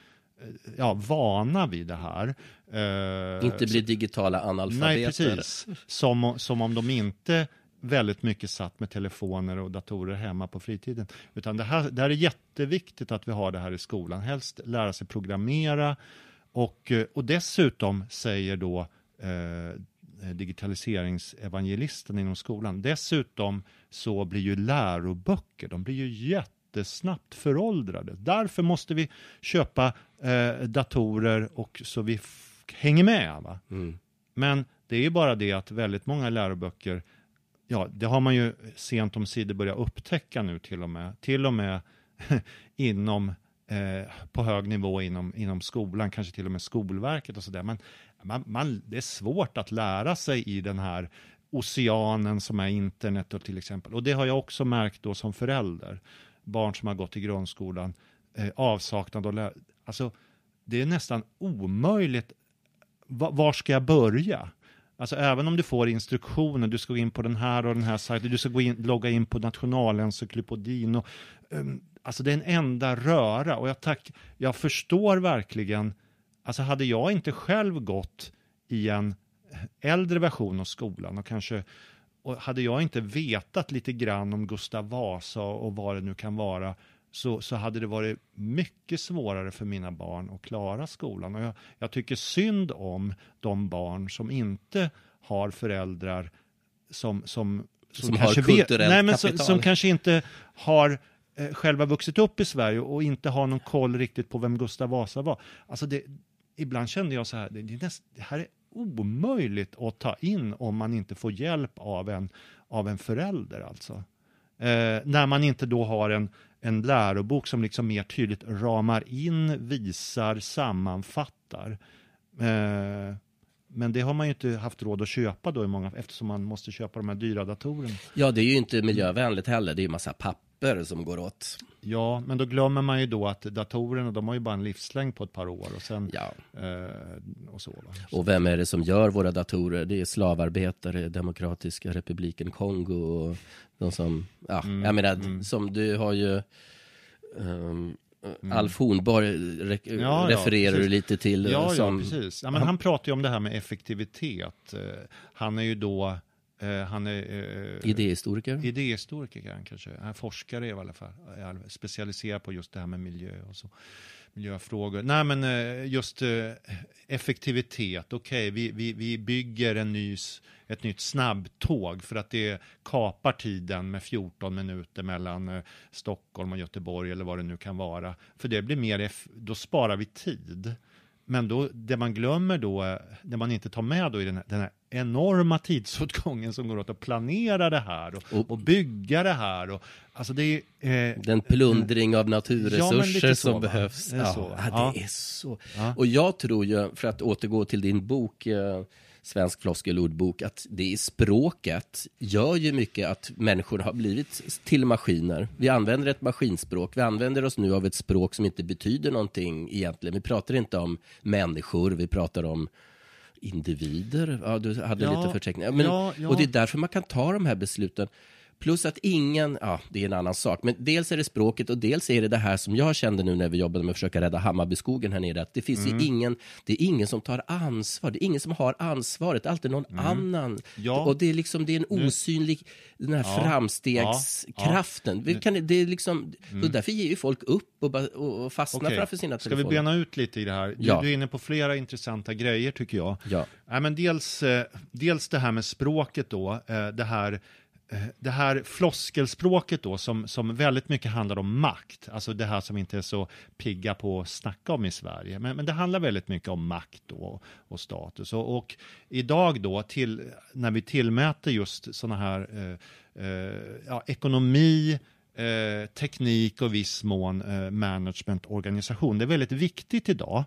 ja, vana vid det här. Eh, Inte bli digitala analfabeter. Nej, precis. Som, som om de inte väldigt mycket satt med telefoner och datorer hemma på fritiden. Utan det här, det här är jätteviktigt att vi har det här i skolan. Helst lära sig programmera och, eh, och dessutom säger då eh, digitaliseringsevangelisten inom skolan. Dessutom så blir ju läroböcker, de blir ju jättesnabbt föråldrade. Därför måste vi köpa eh, datorer och så vi hänger med. Va? Mm. Men det är ju bara det att väldigt många läroböcker, ja, det har man ju sent om sidor börjat upptäcka nu till och med. Till och med inom, eh, på hög nivå inom, inom skolan, kanske till och med Skolverket och sådär. Men man, man, det är svårt att lära sig i den här oceanen som är internet och till exempel. Och det har jag också märkt då som förälder. Barn som har gått i grundskolan, eh, avsaknad av lär... Alltså, det är nästan omöjligt Va- var ska jag börja? Alltså även om du får instruktioner, du ska gå in på den här och den här sajten, du ska gå in, logga in på Nationalencyklopedin. Och, um, alltså det är en enda röra och jag, tack, jag förstår verkligen, alltså hade jag inte själv gått i en äldre version av skolan och kanske och hade jag inte vetat lite grann om Gustav Vasa och vad det nu kan vara så, så hade det varit mycket svårare för mina barn att klara skolan. Och jag, jag tycker synd om de barn som inte har föräldrar som, som, Som har kulturellt nej, men som, som kanske inte har eh, själva vuxit upp i Sverige och inte har någon koll riktigt på vem Gustav Vasa var. Alltså det, ibland kände jag så här, det, det, näst, det här är omöjligt att ta in om man inte får hjälp av en, av en förälder. Alltså. Eh, när man inte då har en, en lärobok som liksom mer tydligt ramar in, visar, sammanfattar. Eh, men det har man ju inte haft råd att köpa då i många, eftersom man måste köpa de här dyra datorerna. Ja, det är ju inte miljövänligt heller. Det är ju massa papper som går åt. Ja, men då glömmer man ju då att datorerna, de har ju bara en livslängd på ett par år och sen Ja. eh, och så. Va? Och vem är det som gör våra datorer? Det är slavarbetare, Demokratiska republiken Kongo och de som, ja, Mm, jag menar, som du har ju um, Alf Hornborg re- Mm. Ja, ja, refererar du precis. lite till. Ja, som, ja, precis. Ja, men han pratar ju om det här med effektivitet. Eh, Han är ju då, han är eh, Idéhistoriker. idéhistoriker han kanske, han är forskare i alla fall, specialiserad på just det här med miljö och så. Miljöfrågor. Nej men eh, just eh, effektivitet, okej vi, vi, vi bygger en ny, ett nytt snabbtåg för att det kapar tiden med 14 minuter mellan eh, Stockholm och Göteborg eller vad det nu kan vara. För det blir mer, eff- då sparar vi tid. Men då, det man glömmer då, det man inte tar med då i den här, den här enorma tidsåtgången som går åt att planera det här och, Och- och bygga det här. Och, alltså det är, eh, Den plundring av Ja, naturresurser så, som va? behövs. Det är ja, så, ja, Ja. det är så. Ja. Och jag tror ju, för att återgå till din bok, eh, Svensk floskelordbok, att det är språket gör ju mycket att människor har blivit till maskiner. Vi använder ett maskinspråk, vi använder oss nu av ett språk som inte betyder någonting egentligen. Vi pratar inte om människor, vi pratar om individer. Ja, du hade Ja, lite förteckningar. Men, ja, ja. Och det är därför man kan ta de här besluten. Plus att ingen, ja det är en annan sak, men dels är det språket och dels är det det här som jag kände nu när vi jobbade med att försöka rädda Hammarbyskogen här nere, att det finns Mm. ju ingen, det är ingen som tar ansvar, det är ingen som har ansvaret, det är alltid någon annan. Mm. Ja. Och det är liksom, det är en osynlig, den här Ja. framstegskraften. Vi kan, det är liksom, och därför ger ju folk upp och, och fastnar Mm. Okej. framför sina Ska vi telefoner. bena ut lite i det här? Du, Ja. du är inne på flera intressanta grejer tycker jag. Ja. Nej, men dels, eh, dels det här med språket då, eh, det här Eh, det här floskelspråket då som, som väldigt mycket handlar om makt, alltså det här som vi inte är så pigga på att snacka om i Sverige, men, men det handlar väldigt mycket om makt då, och status. Och, och idag då, till, när vi tillmäter just sådana här eh, eh, ja, ekonomi, eh, teknik och viss mån eh, management, organisation, det är väldigt viktigt idag.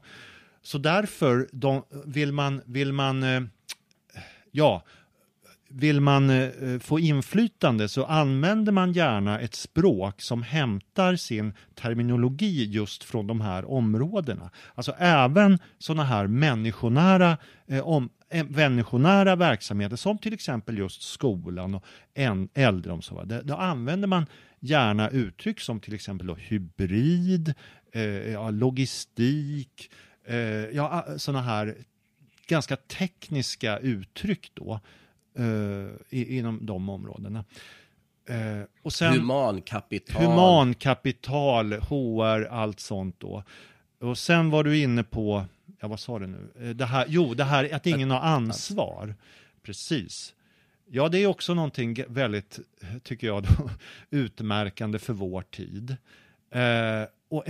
Så därför de, vill man, vill man eh, ja, vill man eh, få inflytande så använder man gärna ett språk som hämtar sin terminologi just från de här områdena. Alltså även sådana här människonära, eh, om, eh, människonära verksamheter som till exempel just skolan och en, äldreomsorg. Då använder man gärna uttryck som till exempel hybrid, logistik, ja, sådana här ganska tekniska uttryck då i, inom de områdena. Eh, och sen Humankapital. humankapital, HR, allt sånt då. Och sen var du inne på, ja vad sa du nu? Eh, Det här, jo, det här att ingen har ansvar. Precis. Ja, det är också någonting väldigt, eh, tycker jag, då, utmärkande för vår tid. Eh, och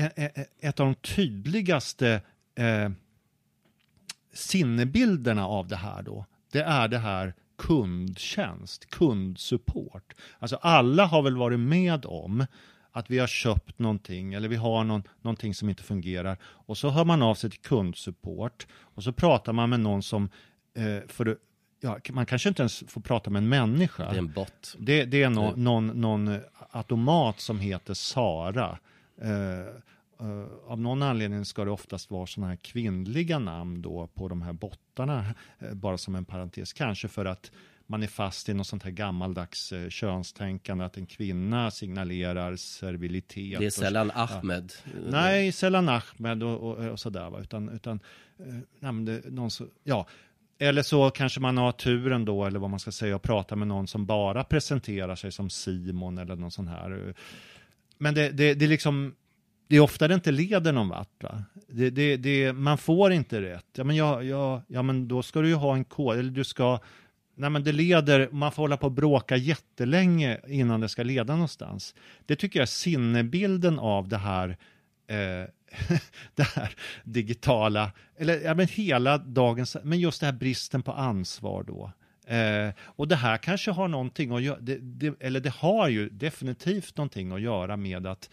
ett av de tydligaste eh, sinnebilderna av det här då, det är det här kundtjänst, kundsupport. Alltså alla har väl varit med om att vi har köpt någonting eller vi har någon, någonting som inte fungerar och så hör man av sig till kundsupport och så pratar man med någon som, eh, för, ja, man kanske inte ens får prata med en människa. Det är en bot. Det, det är nå- någon, någon automat som heter Sara. Eh, eh, av någon anledning ska det oftast vara sådana här kvinnliga namn då på de här bottarna, eh, bara som en parentes. Kanske för att man är fast i något sånt här gammaldags eh, könstänkande, att en kvinna signalerar servilitet. Det är och- sällan Ahmed. Nej, sällan Ahmed och, och, och sådär. Va? Utan, utan eh, någon så, ja. Eller så kanske man har turen då, eller vad man ska säga, och prata med någon som bara presenterar sig som Simon eller någon sån här. Men det, det, det är liksom, det är ofta det inte leder någon vart. Va? Det, det, det, man får inte rätt. Ja men, ja, ja, ja, men då ska du ju ha en kod, eller du ska, nej men det leder, man får hålla på och bråka jättelänge innan det ska leda någonstans. Det tycker jag är sinnebilden av det här eh, det här digitala, eller ja, men hela dagens, men just det här bristen på ansvar då. Eh, och det här kanske har någonting att göra, det, det, eller det har ju definitivt någonting att göra med att,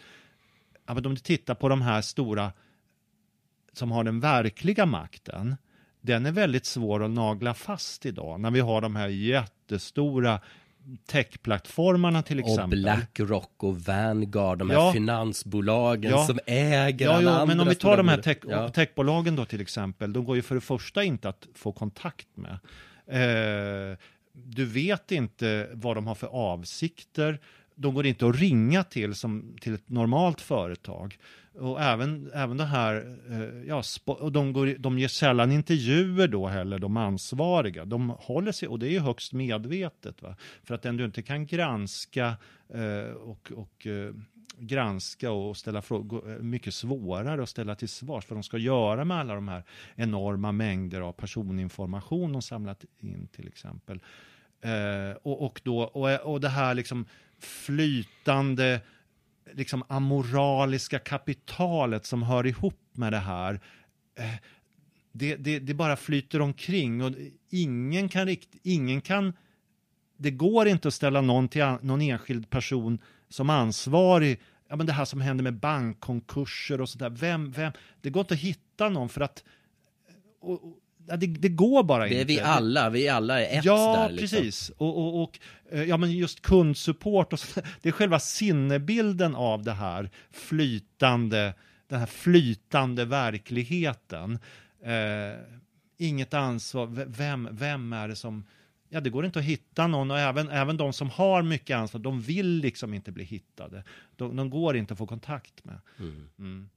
ja, men om du tittar på de här stora som har den verkliga makten, den är väldigt svår att nagla fast idag när vi har de här jättestora techplattformarna till Och exempel. Blackrock och Vanguard, de här Ja. finansbolagen Ja. som äger Ja, alla ja, andra men om vi tar de här tech, Ja. techbolagen då till exempel, de går ju för det första inte att få kontakt med. Eh, du vet inte vad de har för avsikter. De går inte att ringa till som till ett normalt företag. Och även, även det här, eh, ja, och de, går, de ger sällan intervjuer då heller, de ansvariga. De håller sig, och det är ju högst medvetet. Va? För att den du inte kan granska eh, och, och eh, granska och ställa frågor, eh, mycket svårare att ställa till svars. vad de ska göra med alla de här enorma mängder av personinformation de samlat in till exempel. Eh, och, och, då, och, och det här liksom flytande liksom amoraliska kapitalet som hör ihop med det här. Eh, det, det, det bara flyter omkring och ingen kan rikt, ingen kan det går inte att ställa någon till någon enskild person som ansvarig. Ja, men det här som händer med bankkonkurser och sådär. Vem, vem? Det går inte att hitta någon för att och, och, det, det, går bara inte. Det är vi alla, vi alla är ett ja, där. Ja, liksom. precis. Och, och, och, eh, ja, men just kundsupport och så, det är själva sinnebilden av det här flytande, den här flytande verkligheten. Eh, inget ansvar, vem, vem är det som ja, det går inte att hitta någon och även, även de som har mycket ansvar, de vill liksom inte bli hittade. De, de går inte att få kontakt med. Mm. Mm.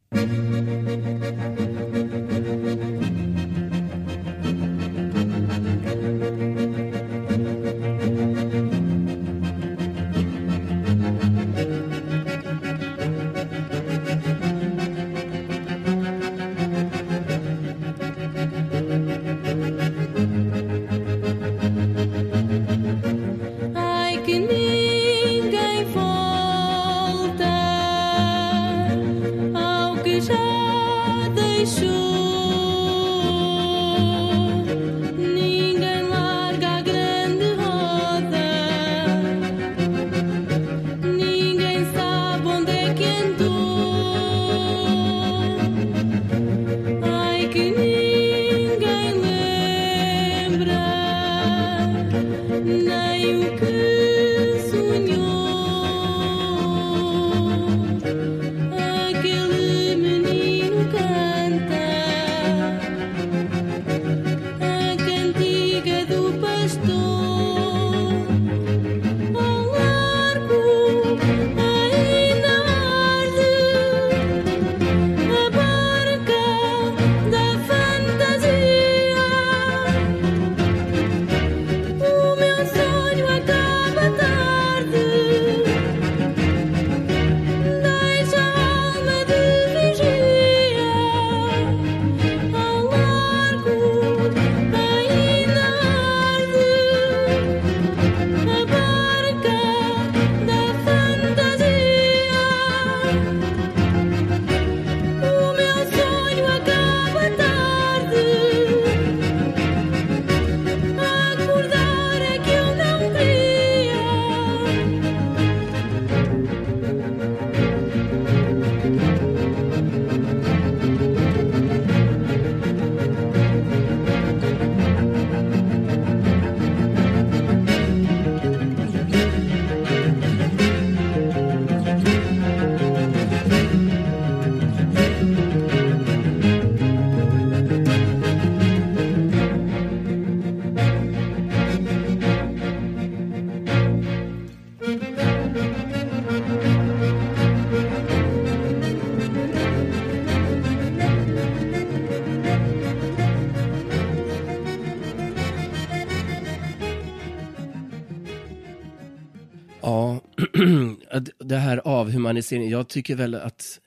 Avhumaniseringen, jag tycker väl att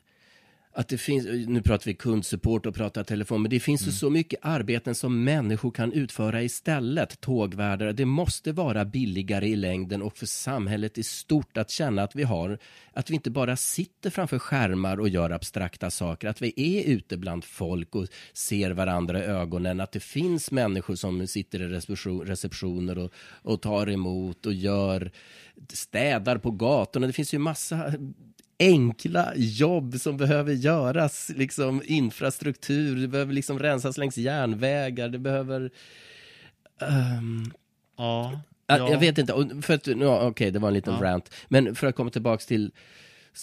att det finns, nu pratar vi kundsupport och pratar telefon, men det finns mm. ju så mycket arbeten som människor kan utföra istället. Tågvärdar, det måste vara billigare i längden och för samhället i stort att känna att vi har, att vi inte bara sitter framför skärmar och gör abstrakta saker, att vi är ute bland folk och ser varandra i ögonen, att det finns människor som sitter i receptioner och, och tar emot och gör städar på gatorna. Det finns ju massa enkla jobb som behöver göras, liksom infrastruktur, det behöver liksom rensas längs järnvägar, det behöver... Um, ja, ja. Jag vet inte, för att, no, okej, okay, det var en liten ja. rant, men för att komma tillbaks till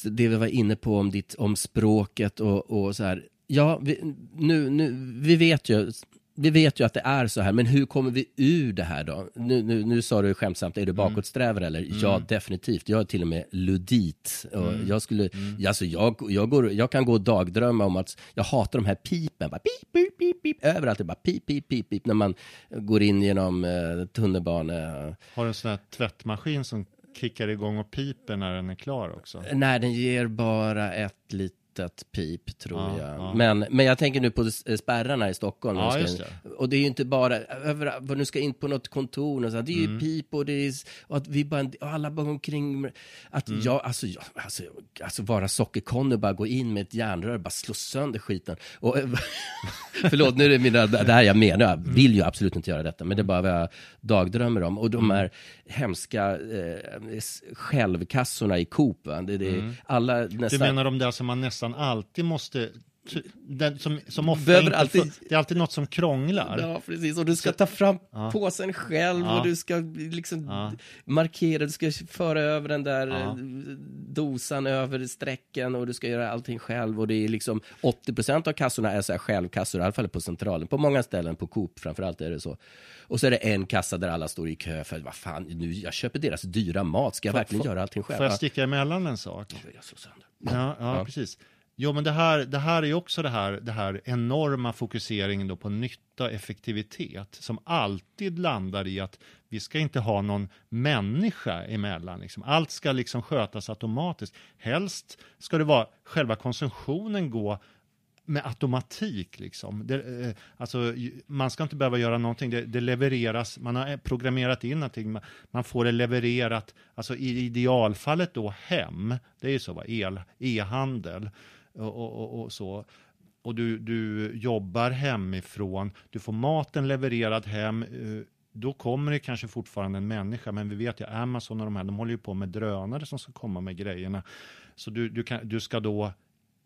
det vi var inne på om, ditt, om språket och, och så här. Ja, vi, nu, nu, vi vet ju vi vet ju att det är så här, men hur kommer vi ur det här då? Nu, nu, nu sa du skämtsamt, är du mm. bakåtsträvare eller? Mm. Ja, definitivt. Jag är till och med ludit. Och mm. jag, skulle, mm. alltså jag, jag, går, jag kan gå och dagdrömma om att jag hatar de här pipen. Bara pip, pip, pip, pip. Överallt, det bara pip, pip, pip, pip. När man går in genom eh, tunnelbana. Har du en sån här tvättmaskin som kickar igång och piper när den är klar också? Nej, den ger bara ett litet litet pip, tror ja, jag. Ja. Men, men jag tänker nu på spärrarna i Stockholm. Ja, det. Och det är ju inte bara, över, vad nu ska in på något kontor, och så, det är ju mm. pip och det är, och att vi bara, och alla bara omkring, att mm. jag, alltså, jag, alltså, alltså vara sockerkonny och bara gå in med ett järnrör och bara slå sönder skiten. Och, förlåt, nu är det mina, det här jag menar, jag vill ju absolut inte göra detta, men det är bara vad jag dagdrömmer om. Och de mm. här hemska eh, självkassorna i Coop, va? Det, det, mm. alla nästan... Du menar de där som man nästan alltid måste den, som, som ofta Behöver inte alltid-. Det är alltid något som krånglar. Ja, precis. Och du ska ta fram Ja. påsen själv Ja. och du ska liksom Ja. markera, du ska föra över den där Ja. eh, dosan över strecken och du ska göra allting själv. Och det är liksom 80% av kassorna är så här självkassor, i alla fall på centralen. På många ställen, på Coop framförallt är det så. Och så är det en kassa där alla står i kö för, vad fan, nu, jag köper deras dyra mat, ska jag verkligen får- göra allting själv? Får jag Ja. sticka emellan en sak? Så. Ja, ja, precis. Jo, men det här, det här är ju också det här, det här enorma fokuseringen då på nytta och effektivitet som alltid landar i att vi ska inte ha någon människa emellan. Liksom. Allt ska liksom skötas automatiskt. Helst ska det vara själva konsumtionen gå med automatik. Liksom. Det, eh, alltså, man ska inte behöva göra någonting. Det, det levereras, man har programmerat in någonting. Man, man får det levererat, alltså i idealfallet då hem. Det är ju så, va? El, e-handel och, och, och, så. Och du, du jobbar hemifrån, du får maten levererad hem. Eh, då kommer det kanske fortfarande en människa, men vi vet ju Amazon och de här, de håller ju på med drönare som ska komma med grejerna. Så du, du, kan, du ska då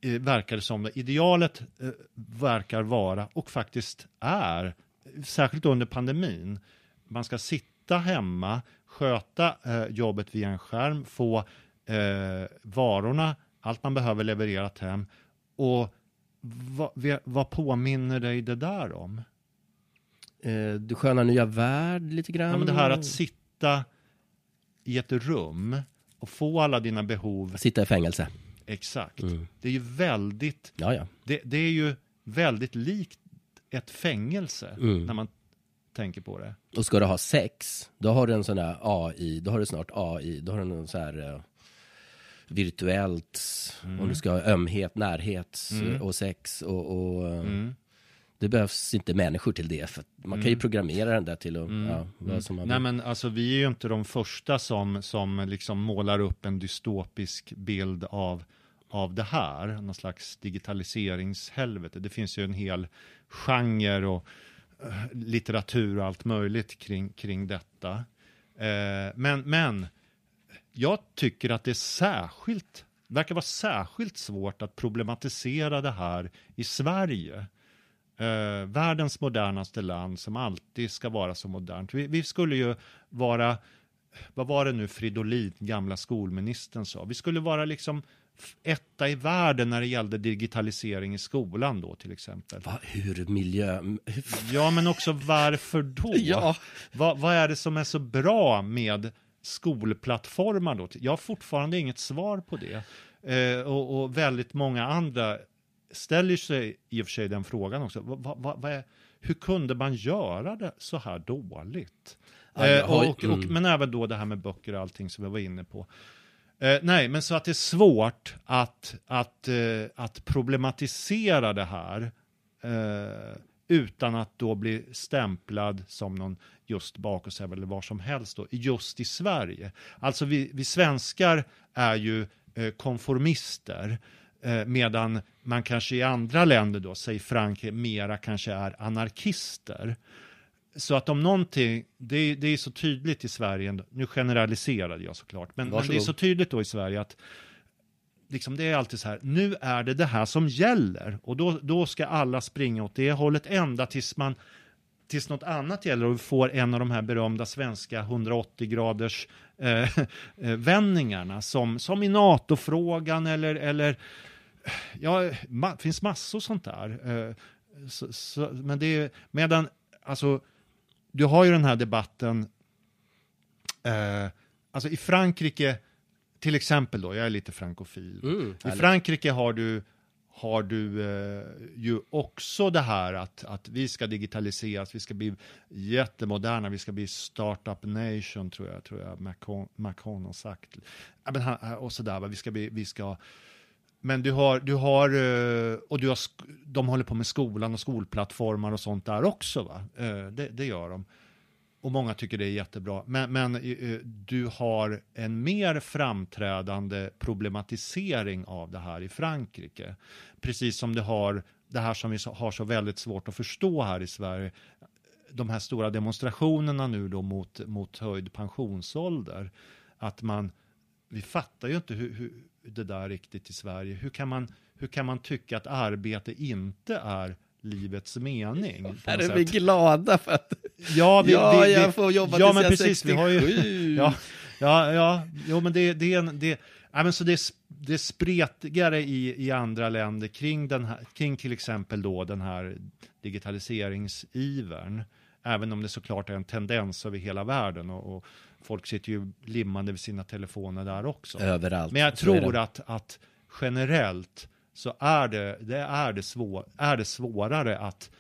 eh, verkar det som, idealet eh, verkar vara och faktiskt är, särskilt under pandemin, man ska sitta hemma, sköta eh, jobbet via en skärm, få eh, varorna, allt man behöver levererat hem och vad, vad påminner dig det där om? Eh, Du sköna nya värld lite grann. Ja, men det här att sitta i ett rum och få alla dina behov Sitta i fängelse. exakt. Mm. Det är ju väldigt Ja, ja. det, det är ju väldigt likt ett fängelse Mm. när man tänker på det. Och ska du ha sex, då har du en sån där AI, då har du snart AI, då har du någon så här eh, virtuellt, Mm. och du ska ha ömhet, närhet eh, och sex och, och Mm. det behövs inte människor till det, för man kan ju programmera den där till att, ja, vad som man Mm. Nej men alltså vi är ju inte de första som, som liksom målar upp en dystopisk bild av, av det här, någon slags digitaliseringshelvete. Det finns ju en hel genre och eh, litteratur och allt möjligt kring, kring detta. Eh, men, men jag tycker att det är särskilt, verkar vara särskilt svårt att problematisera det här i Sverige. Eh, världens modernaste land som alltid ska vara så modernt. Vi, vi skulle ju vara, vad var det nu Fridolin, gamla skolministern sa, vi skulle vara liksom etta i världen när det gällde digitalisering i skolan då till exempel. Va, hur miljö... Ja, men också varför då? Ja. Vad, vad är det som är så bra med skolplattformar då? Jag har fortfarande inget svar på det. Eh, och, och väldigt många andra ställer sig i och för sig den frågan också. Vad, vad, vad är, hur kunde man göra det så här dåligt? Jag Eh, ju- och, och, mm. Men även då det här med böcker och allting som vi var inne på. Eh, nej, men så att det är svårt att, att, eh, att problematisera det här eh, utan att då bli stämplad som någon just bakåtsträvare eller var som helst då, just i Sverige. Alltså vi, vi svenskar är ju eh, konformister eh, medan man kanske i andra länder då, säg Frankrike, mera kanske är anarkister. Så att om någonting, det är, det är så tydligt i Sverige, nu generaliserade jag såklart, men, men det är så tydligt då i Sverige att liksom det är alltid så här, nu är det det här som gäller och då, då ska alla springa åt det hållet ända tills man tills något annat gäller och vi får en av de här berömda svenska 180 graders eh, eh, vändningarna som, som i NATO-frågan eller, eller ja, ma- finns massor sånt där. Eh, så, så, men det är, medan, alltså, du har ju den här debatten, eh, alltså i Frankrike, till exempel då, jag är lite frankofil. Mm, I. Frankrike har du, har du eh, ju också det här att, att vi ska digitaliseras, vi ska bli jättemoderna, vi ska bli startup nation tror jag, tror jag Macron, Macron har sagt. Men han, och sådär, vi ska bli, vi ska men du har, du har, eh, och du har, de håller på med skolan och skolplattformar och sånt där också va? Eh, Det, det gör de. Och många tycker det är jättebra. Men, men eh, eh, du har en mer framträdande problematisering av det här i Frankrike. Precis som du har det här som vi har så väldigt svårt att förstå här i Sverige. De här stora demonstrationerna nu då mot, mot höjd pensionsålder. Att man, vi fattar ju inte hur, hur det där riktigt i Sverige. Hur kan man, hur kan man tycka att arbete inte är livets mening? Här är vi glada för att Ja, vi, ja, vi, vi, jag får jobba ja, tills jag precis, vi har ju, 67. ja, ja, ja, jo, men det, det är en, det, ja, men så det, är det är spretigare i, i andra länder kring, den här, kring till exempel då den här digitaliseringsivern. Även om det såklart är en tendens över hela världen och, och folk sitter ju limmade vid sina telefoner där också. överallt. Men jag tror att, att generellt så är det, det, är det, svår, är det svårare att,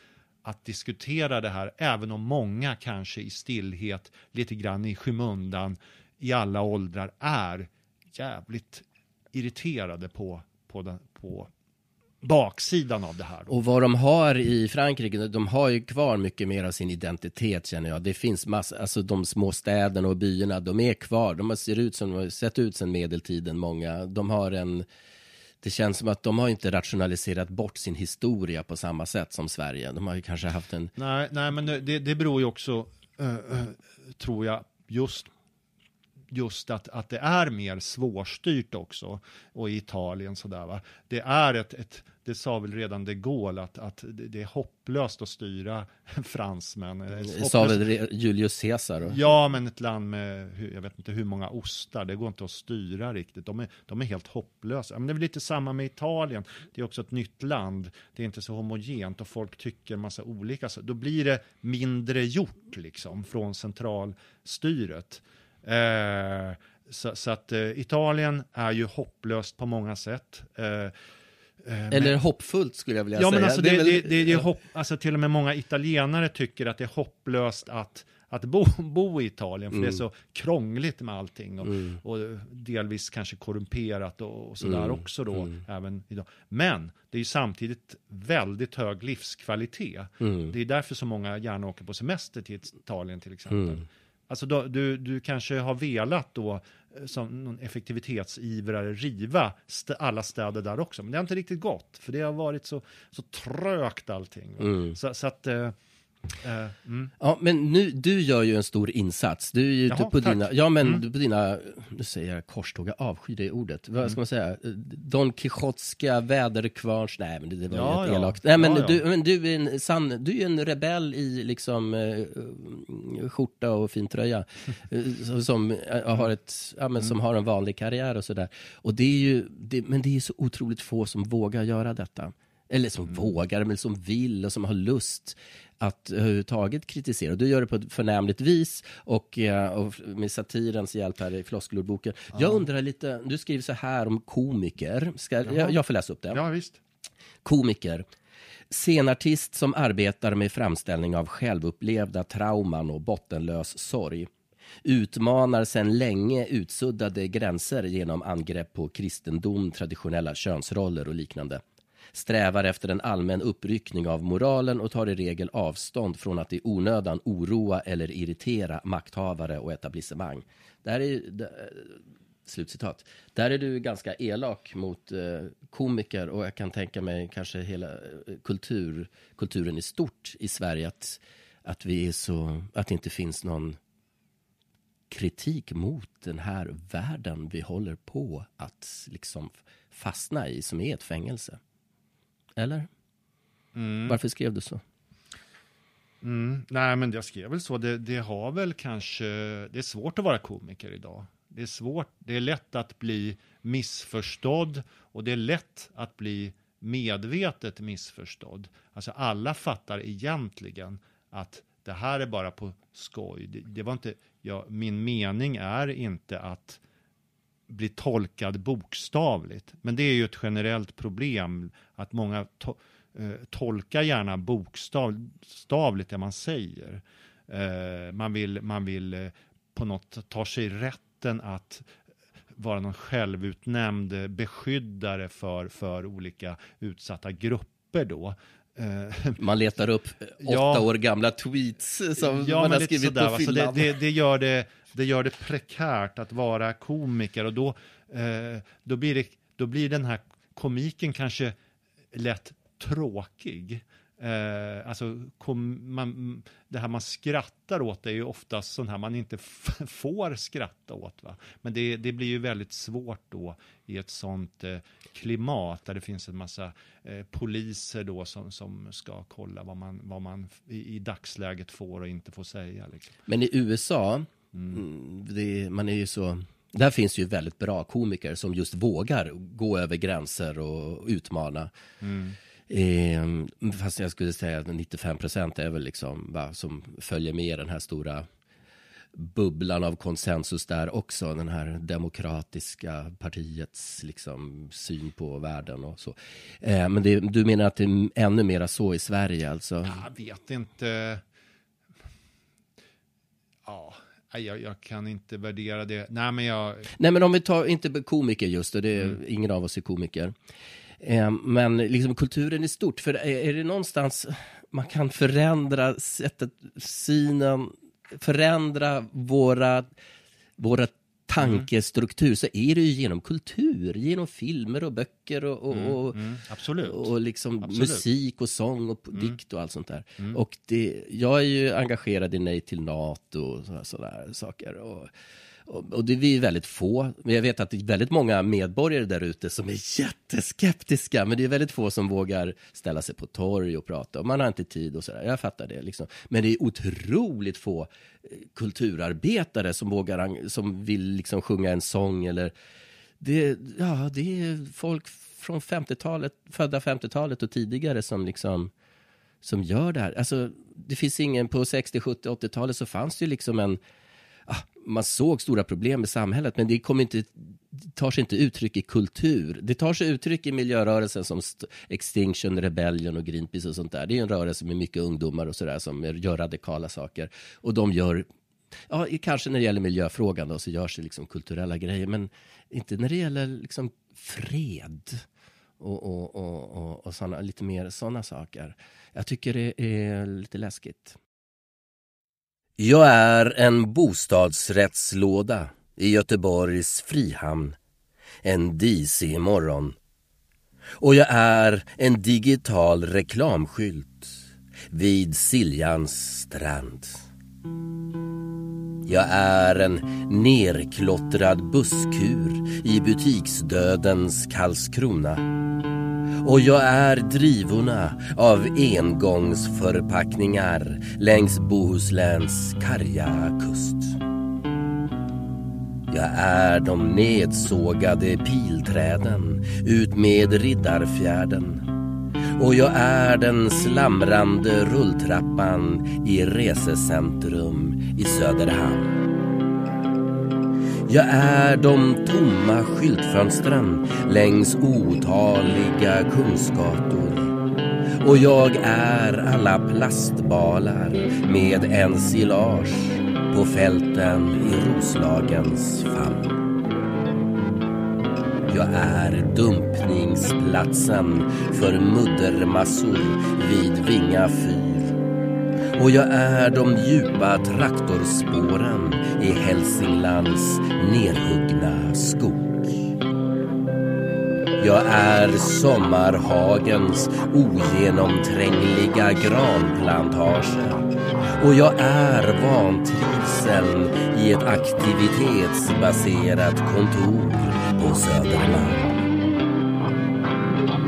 att diskutera det här, även om många kanske i stillhet, lite grann i skymundan, i alla åldrar är jävligt irriterade på, på, den, på baksidan av det här. Då. Och vad de har i Frankrike, de har ju kvar mycket mer av sin identitet känner jag. Det finns massor, alltså de små städerna och byarna, de är kvar. De ser ut som de har sett ut sedan medeltiden, många. De har en, det känns som att de har inte rationaliserat bort sin historia på samma sätt som Sverige. De har ju kanske haft en, Nej, nej, men det, det beror ju också, eh, eh, tror jag, just just att, att det är mer svårstyrt också. Och i Italien sådär va. Det är ett, ett det sa väl redan de Gaulle att, att det är hopplöst att styra fransmän. Det är sa väl Julius Caesar. Och, Ja, men ett land med, jag vet inte hur många ostar, det går inte att styra riktigt. De är, de är helt hopplösa. Men det är väl lite samma med Italien. Det är också ett nytt land. Det är inte så homogent och folk tycker massa olika. Så då blir det mindre gjort liksom från centralstyret. Eh, så, så att eh, Italien är ju hopplöst på många sätt. Eh, eh, men- Eller hoppfullt skulle jag vilja Ja, säga. men alltså, det, det, väl- det, det, är hopp, alltså till och med många italienare tycker att det är hopplöst att, att bo, bo i Italien, för det är så krångligt med allting och, och delvis kanske korrumperat och, och sådär Mm. också då, även idag. Men det är ju samtidigt väldigt hög livskvalitet. Mm. Det är därför så många gärna åker på semester till Italien till exempel. Alltså då, du, du kanske har velat då eh, som någon effektivitetsivrare riva st- alla städer där också. Men det har inte riktigt gått, för det har varit så, så trögt allting. va. Så, så att... Eh, mm. Ja, men nu, du gör ju en stor insats. Du är ju Jaha, på tack. dina, ja men du på dina, nu säger jag korståg, jag avskyr det ordet. Vad ska man säga? Don Quixotska väderkvarns, nej men det, det var Ja, ju ja. elakt. Nej men, Ja. Du, men du är en sann, du är en rebell i liksom eh, skjorta och fin tröja. Eh, som- eh, har ett, ja men som har en vanlig karriär och sådär. Och det är ju, det, men det är så otroligt få som vågar göra detta. Eller som vågar, men som vill och som har lust att överhuvudtaget kritisera. Du gör det på ett förnämligt vis och, eh, och med satirens hjälp här i floskelordboken. Jag undrar lite, du skriver så här om komiker. Ska, jag, jag får läsa upp det. Ja, visst. Komiker. Scenartist som arbetar med framställning av självupplevda trauman och bottenlös sorg. Utmanar sedan länge utsuddade gränser genom angrepp på kristendom, traditionella könsroller och liknande. Strävar efter en allmän uppryckning av moralen och tar i regel avstånd från att i onödan oroa eller irritera makthavare och etablissemang. Det här är, det, eh, Slutcitat. Där är du ganska elak mot eh, komiker och jag kan tänka mig kanske hela eh, kultur, kulturen i stort i Sverige att, att vi är så, att det inte finns någon kritik mot den här världen vi håller på att liksom fastna i som är ett fängelse. Eller? Varför skrev du så? Mm. Nej, men jag skrev väl så. Det, det har väl kanske... Det är svårt att vara komiker idag. Det är svårt. Det är lätt att bli missförstådd och det är lätt att bli medvetet missförstådd. Alltså alla fattar egentligen att det här är bara på skoj. Det, det var inte... Ja, min mening är inte att bli tolkad bokstavligt. Men det är ju ett generellt problem att många to eh, tolkar gärna bokstavligt det man säger. Eh, man vill, man vill eh, på något ta sig rätten att vara någon självutnämnd beskyddare för, för olika utsatta grupper då. Eh, Man letar upp åtta Ja. år gamla tweets som Ja, man har skrivit sådär, på va. Så det, fyllan. det, det, gör det, det gör det prekärt att vara komiker och då, eh, då, blir det, då blir den här komiken kanske lätt tråkig. Eh, alltså, kom, man, det här man skrattar åt är ju oftast sånt här man inte får skratta åt. Va? Men det, det blir ju väldigt svårt då i ett sånt eh, klimat där det finns en massa eh, poliser då som, som ska kolla vad man, vad man i, i dagsläget får och inte får säga. Liksom. Men i USA, mm. mm. det, man är ju så där finns ju väldigt bra komiker som just vågar gå över gränser och utmana. Mm. Eh, fast jag skulle säga att 95 procent är väl liksom va, som följer med den här stora bubblan av konsensus där också. Den här demokratiska partiets liksom, syn på världen och så. Eh, men det, du menar att det är ännu mera så i Sverige alltså? Jag vet inte. Ja, jag, jag, kan inte värdera det. Nej, men jag... Nej, men om vi tar, inte komiker just, och det är, mm. ingen av oss är komiker. Eh, men liksom kulturen i stort, för är, det någonstans man kan förändra sättet, synen, förändra våra, våra tankestruktur så är det ju genom kultur, genom filmer och böcker och, och, mm, och, mm, absolut. och liksom absolut. musik och sång och mm. dikt och allt sånt där. Mm. Och det, jag är ju engagerad i Nej till NATO och sådana saker. Och, och det är vi väldigt få. Men jag vet att det är väldigt många medborgare där ute som är jätteskeptiska. Men det är väldigt få som vågar ställa sig på torg och prata. Och man har inte tid och sådär. Jag fattar det. Liksom. Men det är otroligt få eh, kulturarbetare som vågar, som vill liksom sjunga en sång eller det, ja, det är folk från 50-talet, födda 50-talet och tidigare som liksom som gör det här. Alltså, det finns ingen, på 60, 70, 80-talet så fanns det ju liksom en Ah, man såg stora problem i samhället, men det kommer inte, tar sig inte uttryck i kultur. Det tar sig uttryck i miljörörelsen som Extinction Rebellion och Greenpeace och sånt där. Det är en rörelse med mycket ungdomar och sådär som gör radikala saker. Och de gör, ja, kanske när det gäller miljöfrågan då, så görs det liksom kulturella grejer, men inte när det gäller liksom fred och, och, och, och, och såna, lite mer sådana saker. Jag tycker det är lite läskigt. Jag är en bostadsrättslåda i Göteborgs Frihamn en disig morgon. Och jag är en digital reklamskylt vid Siljans strand. Jag är en nerklottrad busskur i butiksdödens Karlskrona och jag är drivorna av engångsförpackningar längs Bohusläns karga kust. Jag är de nedsågade pilträden utmed Riddarfjärden och jag är den slamrande rulltrappan i resecentrum i Söderhamn. Jag är de tomma skyltfönstren längs otaliga kungsgator. Och jag är alla plastbalar med ensilage på fälten i Roslagens famn. Jag är dumpningsplatsen för muddermassor vid Vinga fyr. Och jag är de djupa traktorspåren i Hälsinglands nerhuggna skog. Jag är sommarhagens ogenomträngliga granplantager. och jag är vantrivseln i ett aktivitetsbaserat kontor på Södermalm.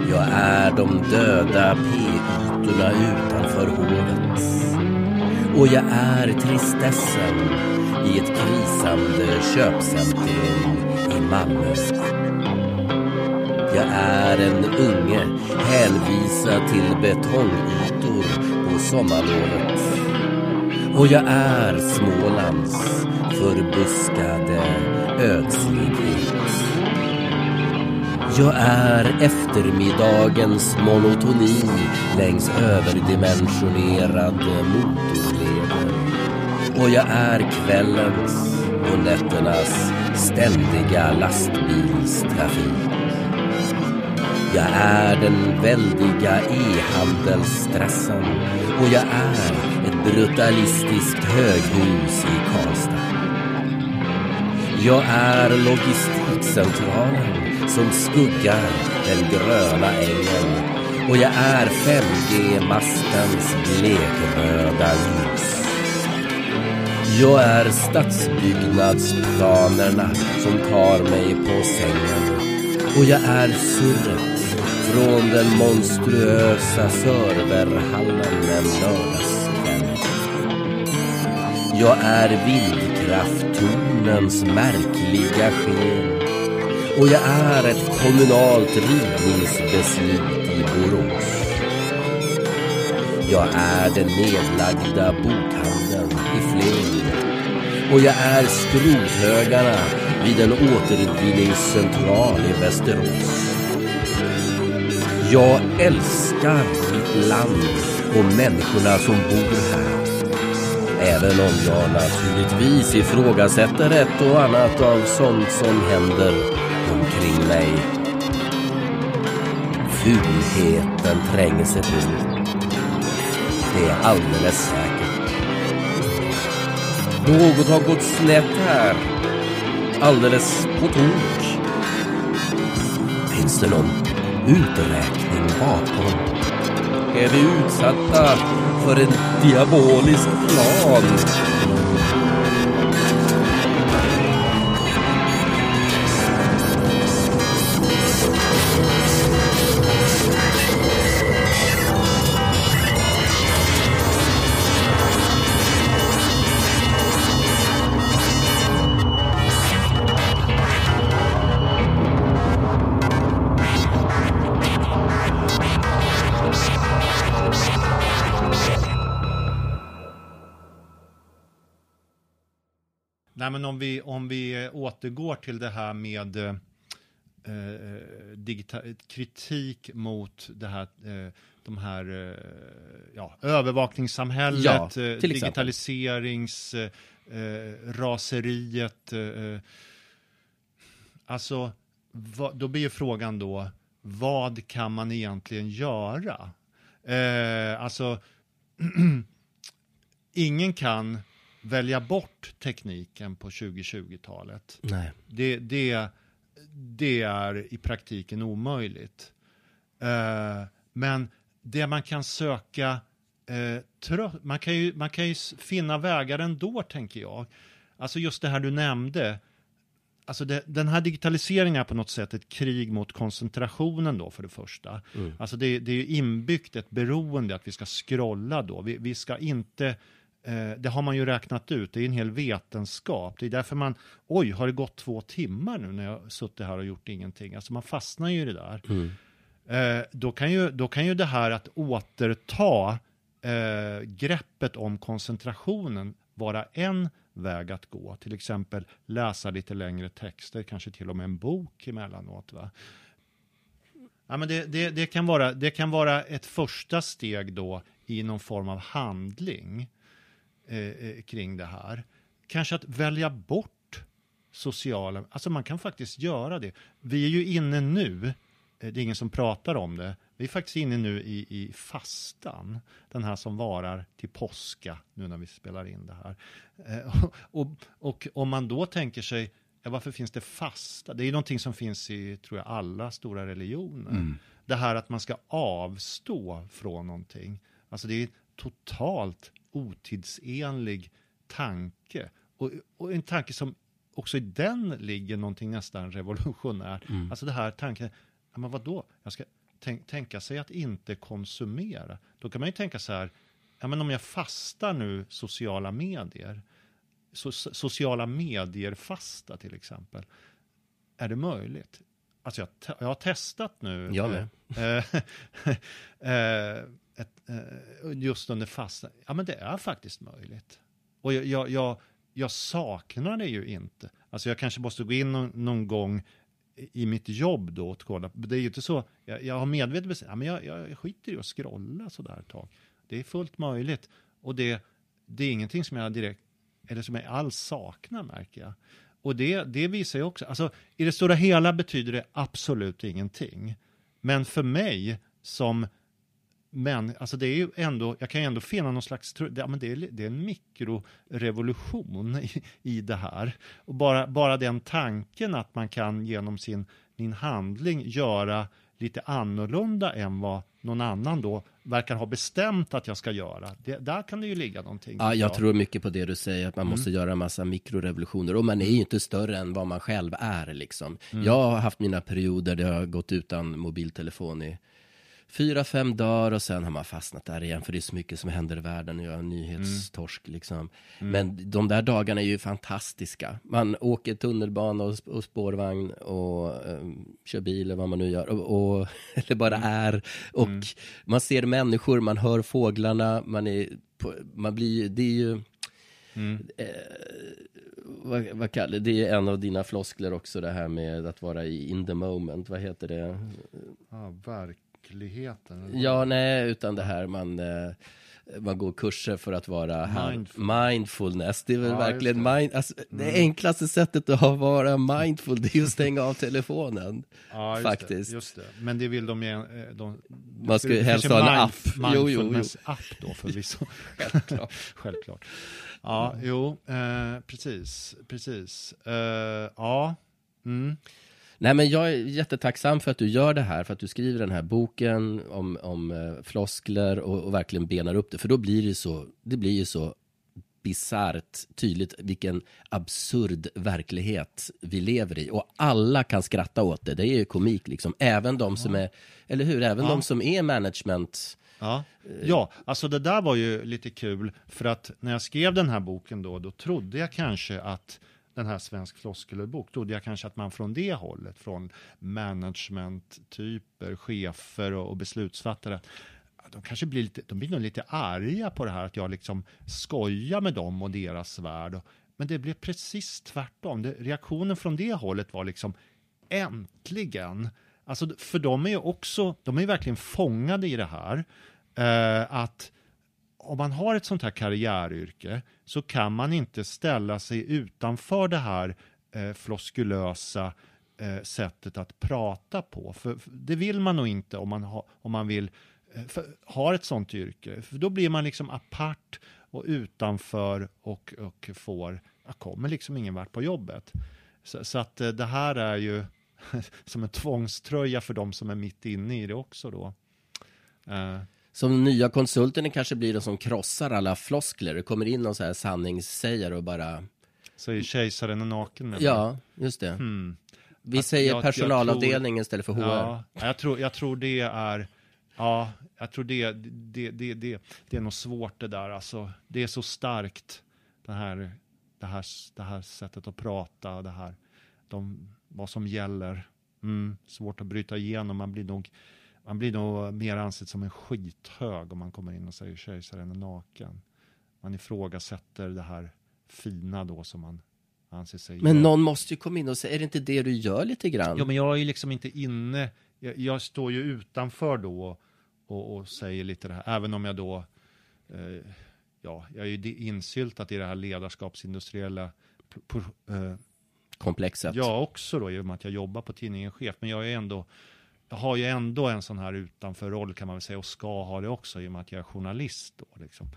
Jag är de döda p-ytorna utanför hovet. Och jag är tristessen i ett krisande köpcentrum i Malmö. Jag är en unge hänvisad till betongytor på sommarlovet. Och jag är Smålands förbuskade ödslighet. Jag är eftermiddagens monotoni längs överdimensionerade motorleder. Och jag är kvällens och nätternas ständiga lastbilstrafik. Jag är den väldiga e-handelsstressen och jag är ett brutalistiskt höghus i Karlstad. Jag är logistikcentralen som skuggar den gröna ängen och jag är 5G-mastens blekröda ljus. Jag är stadsbyggnadsplanerna som tar mig på sängen och jag är surret från den monstruösa serverhallen en lördagskväll. Jag är vindkrafttornens märkliga sken och jag är ett kommunalt rivningsbeslut i Borås. Jag är den nedlagda bokhandeln i Flen och jag är skrothögarna vid en återvinningscentral i Västerås. Jag älskar mitt land och människorna som bor här. Även om jag naturligtvis ifrågasätter ett och annat av sånt som händer omkring mig. Fulheten tränger sig på. Det är alldeles säkert. Något har gått snett här. Alldeles på tok. Finns det någon uträkning bakom? Är vi utsatta för en diabolisk plan? Om vi, om vi eh, återgår till det här med eh, eh digital, kritik mot det här, eh, de här eh, ja, övervakningssamhället, Ja, eh, digitaliserings, raseriet. Alltså, vad, då blir ju frågan då, vad kan man egentligen göra? Alltså, ingen kan välja bort tekniken på 2020-talet. Nej. Det, det, det är i praktiken omöjligt. Eh, men det man kan söka, eh, man, kan ju, man kan ju finna vägar ändå, tänker jag. Alltså just det här du nämnde, Alltså det, den här digitaliseringen är på något sätt ett krig mot koncentrationen då för det första. Alltså det, det är ju inbyggt ett beroende att vi ska scrolla då. Vi, vi ska inte, det har man ju räknat ut, det är en hel vetenskap. Det är därför man, oj, har det gått två timmar nu när jag suttit här och gjort ingenting? Alltså man fastnar ju i det där. Eh, då, kan ju, då kan ju det här att återta eh, greppet om koncentrationen vara en väg att gå. Till exempel läsa lite längre texter, kanske till och med en bok emellanåt. Va? Ja, men det, det, det, kan vara, det kan vara ett första steg då i någon form av handling eh, eh, kring det här. Kanske att välja bort sociala, alltså man kan faktiskt göra det. Vi är ju inne nu, eh, det är ingen som pratar om det, vi är faktiskt inne nu i, i fastan, den här som varar till påska, nu när vi spelar in det här. Eh, och, och, om man då tänker sig, ja, varför finns det fasta? Det är ju någonting som finns i, tror jag, alla stora religioner. Det här att man ska avstå från någonting. Alltså det är totalt otidsenlig tanke. Och, och en tanke som också i den ligger någonting nästan revolutionärt. Alltså det här tanken, ja, men vadå? Jag ska tänk, tänka sig att inte konsumera. Då kan man ju tänka så här, ja, men om jag fastar nu sociala medier, so, sociala medier-fasta till exempel, är det möjligt? Alltså jag, jag har testat nu. Jag med. ett, eh, just under fasta. Ja, men det är faktiskt möjligt. Och jag, jag, jag, jag saknar det ju inte. Alltså jag kanske måste gå in någon, någon gång i mitt jobb då och kolla. Det är ju inte så, jag, jag har medvetet bestämt, ja, men jag, jag skiter i att scrolla sådär ett tag. Det är fullt möjligt. Och det, det är ingenting som jag direkt, eller som jag alls saknar märker jag. Och det, det visar ju också, alltså i det stora hela betyder det absolut ingenting. Men för mig som men alltså det är ju ändå, jag kan ju ändå finna någon slags, ja, men det, är, det är en mikrorevolution i, i det här. Och bara, bara den tanken att man kan genom sin, min handling göra lite annorlunda än vad någon annan då verkar ha bestämt att jag ska göra. Det, där kan det ju ligga någonting. Ja, jag tror mycket på det du säger, att man måste göra en massa mikrorevolutioner. Och man är ju inte större än vad man själv är. Liksom. Jag har haft mina perioder där jag har gått utan mobiltelefon i fyra, fem dagar och sen har man fastnat där igen för det är så mycket som händer i världen och jag är en nyhetstorsk liksom. Men de där dagarna är ju fantastiska. Man åker tunnelbana och, och spårvagn och um, kör bil eller vad man nu gör och, och eller bara är och man ser människor, man hör fåglarna, man är på, man blir det är ju Eh, vad, vad kallar det? är en av dina floskler också det här med att vara i in the moment. Vad heter det? Ja, eller? Ja, nej, utan det här man, eh, man går kurser för att vara Mindful. mindfulness. Det är väl Ja, verkligen det. Mm. mind, alltså, det enklaste sättet att vara mindful, det är att stänga av telefonen. Ja, just faktiskt. Det, just det. Men det vill de ju... eh, De, Man ska ju det helst ha en är app. Mindfulness-app då förvisso. Självklart. Självklart. Ja, jo, eh, precis. Precis. Eh, ja. Mm. Nej, men jag är jättetacksam för att du gör det här, för att du skriver den här boken om, om eh, floskler och, och verkligen benar upp det, för då blir det så, det blir ju så bisarrt tydligt vilken absurd verklighet vi lever i. Och alla kan skratta åt det, det är ju komik liksom. Även de som är, eller hur, även de som är management. Ja. ja, alltså det där var ju lite kul för att när jag skrev den här boken då, då trodde jag kanske att den här Svensk floskelbok, trodde jag kanske att man från det hållet, från managementtyper, chefer och, beslutsfattare, de kanske blir lite, de blir nog lite arga på det här att jag liksom skojar med dem och deras värld. Men det blev precis tvärtom. Det, reaktionen från det hållet var liksom äntligen. Alltså, för de är ju också, de är ju verkligen fångade i det här. Eh, att om man har ett sånt här karriäryrke så kan man inte ställa sig utanför det här eh, floskulösa eh, sättet att prata på. För, för det vill man nog inte om man, ha, om man vill eh, för, har ett sånt yrke. För då blir man liksom apart och utanför och, och får, jag kommer liksom ingen vart på jobbet. Så, så att eh, det här är ju som en tvångströja för de som är mitt inne i det också då. Eh, som nya konsulten kanske blir de som krossar alla floskler. Det kommer in någon så här sanningssägare och bara, så är kejsaren är naken med ja, just det. Hmm. Vi Att säger jag- jag personalavdelning istället för HR. Ja, jag tror, jag tror det är, ja, jag tror det, det, det, det, det är nog svårt det där. Alltså, det är så starkt, det här, det här, det här sättet att prata, det här, de, vad som gäller. Mm, svårt att bryta igenom, man blir nog man blir nog mer ansedd som en skithög om man kommer in och säger kejsaren är naken. Man ifrågasätter det här fina då som man anser sig Men göra. någon måste ju komma in och säga, är det inte det du gör lite grann? Ja, men jag är ju liksom inte inne. Jag, jag står ju utanför då och, och, säger lite det här. Även om jag då, eh, ja, jag är ju insyltat i det här ledarskapsindustriella eh, Komplexet. jag också då, i och med att jag jobbar på tidningen Chef. Men jag är ändå, har ju ändå en sån här utanför-roll kan man väl säga och ska ha det också i och med att jag är journalist då liksom.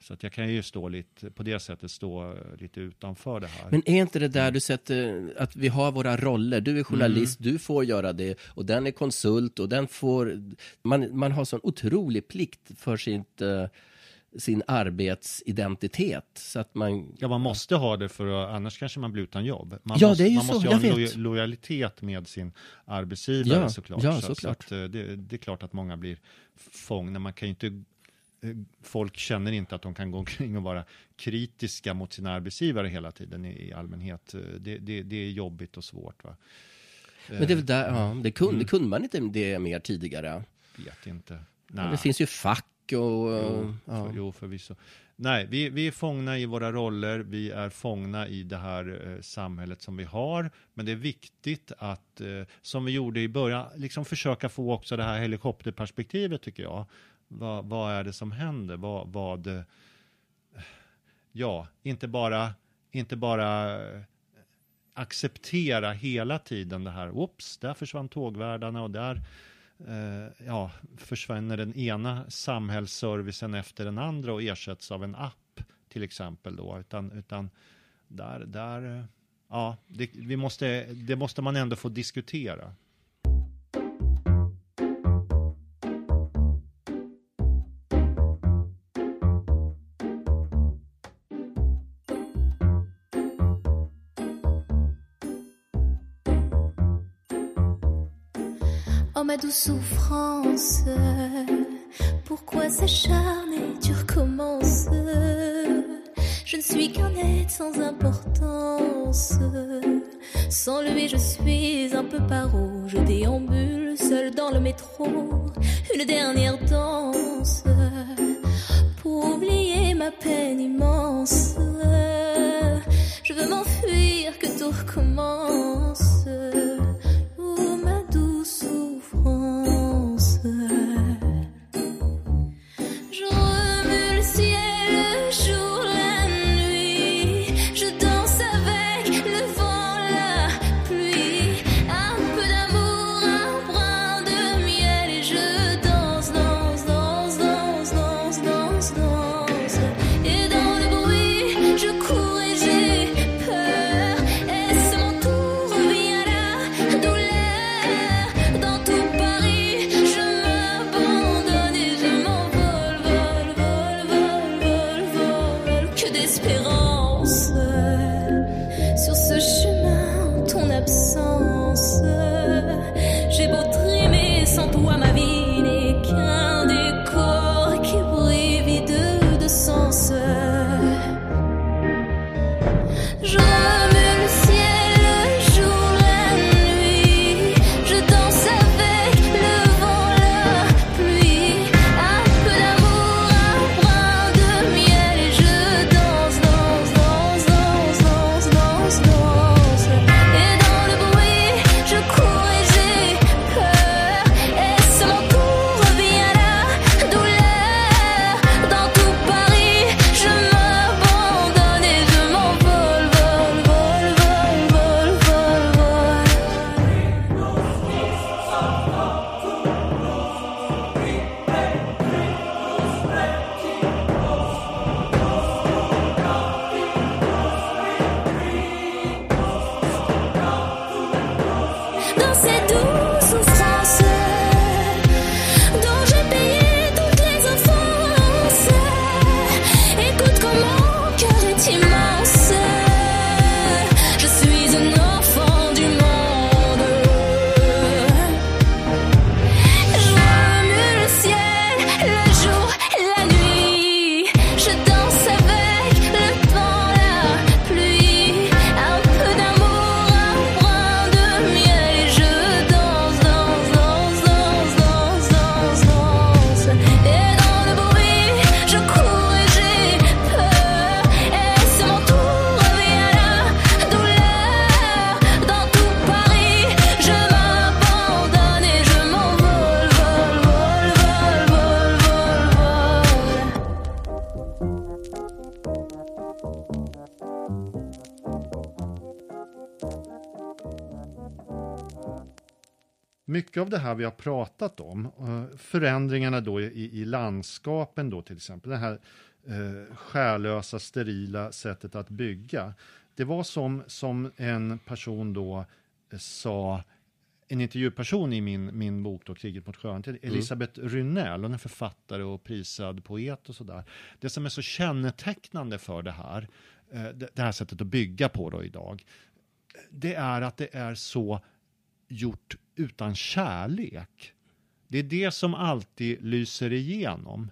Så att jag kan ju stå lite, på det sättet stå eh, lite utanför det här. Men är inte det där du sätter, att vi har våra roller, du är journalist, Mm. du får göra det, och den är konsult, och den får, man, man har sån otrolig plikt för sitt, eh, sin arbetsidentitet, så att man, Ja, man måste ha det för att annars kanske man blir utan jobb. Man Ja, måste, det är ju man så, måste jag ju ha en loja- lojalitet med sin arbetsgivare Ja, såklart. ja, så, såklart. Så att, eh, det, det är klart att många blir fångna. Man kan inte eh, Folk känner inte att de kan gå omkring och vara kritiska mot sina arbetsgivare hela tiden i, i allmänhet. Eh, Det, det, det är jobbigt och svårt. Va? men det där, ja, det kunde, Mm. kunde man inte det mer tidigare. Vet inte. Nej. Det finns ju fack och, Jo, ja. för, jo förvisso. Nej, vi, vi är fångna i våra roller, vi är fångna i det här eh, samhället som vi har. Men det är viktigt att, eh, som vi gjorde i början, liksom försöka få också det här helikopterperspektivet tycker jag. Vad, vad är det som händer? Vad, vad ja, inte bara, inte bara eh, acceptera hela tiden det här. Oops, där försvann tågvärdarna och där eh, ja, försvinner den ena samhällsservicen efter den andra och ersätts av en app till exempel då. Utan, utan där, där eh, ja, det, vi måste, det måste man ändå få diskutera. Oh ma douce souffrance, pourquoi s'acharner, tu recommences Je ne suis qu'un être sans importance. Sans lui, je suis un peu paro. Je déambule seul dans le métro. Une dernière danse pour oublier ma peine immense. Je veux m'enfuir, que tout recommence. Av det här vi har pratat om, eh, förändringarna då i, i landskapen då till exempel, det här eh, själlösa, sterila sättet att bygga. Det var som, som en person då eh, sa, en intervjuperson i min, min bok då, Kriget mot sjöhanteriet, Elisabeth Rynell, hon är författare och prisad poet och sådär. Det som är så kännetecknande för det här, eh, det här sättet att bygga på då idag, det är att det är så gjort utan kärlek. Det är det som alltid lyser igenom.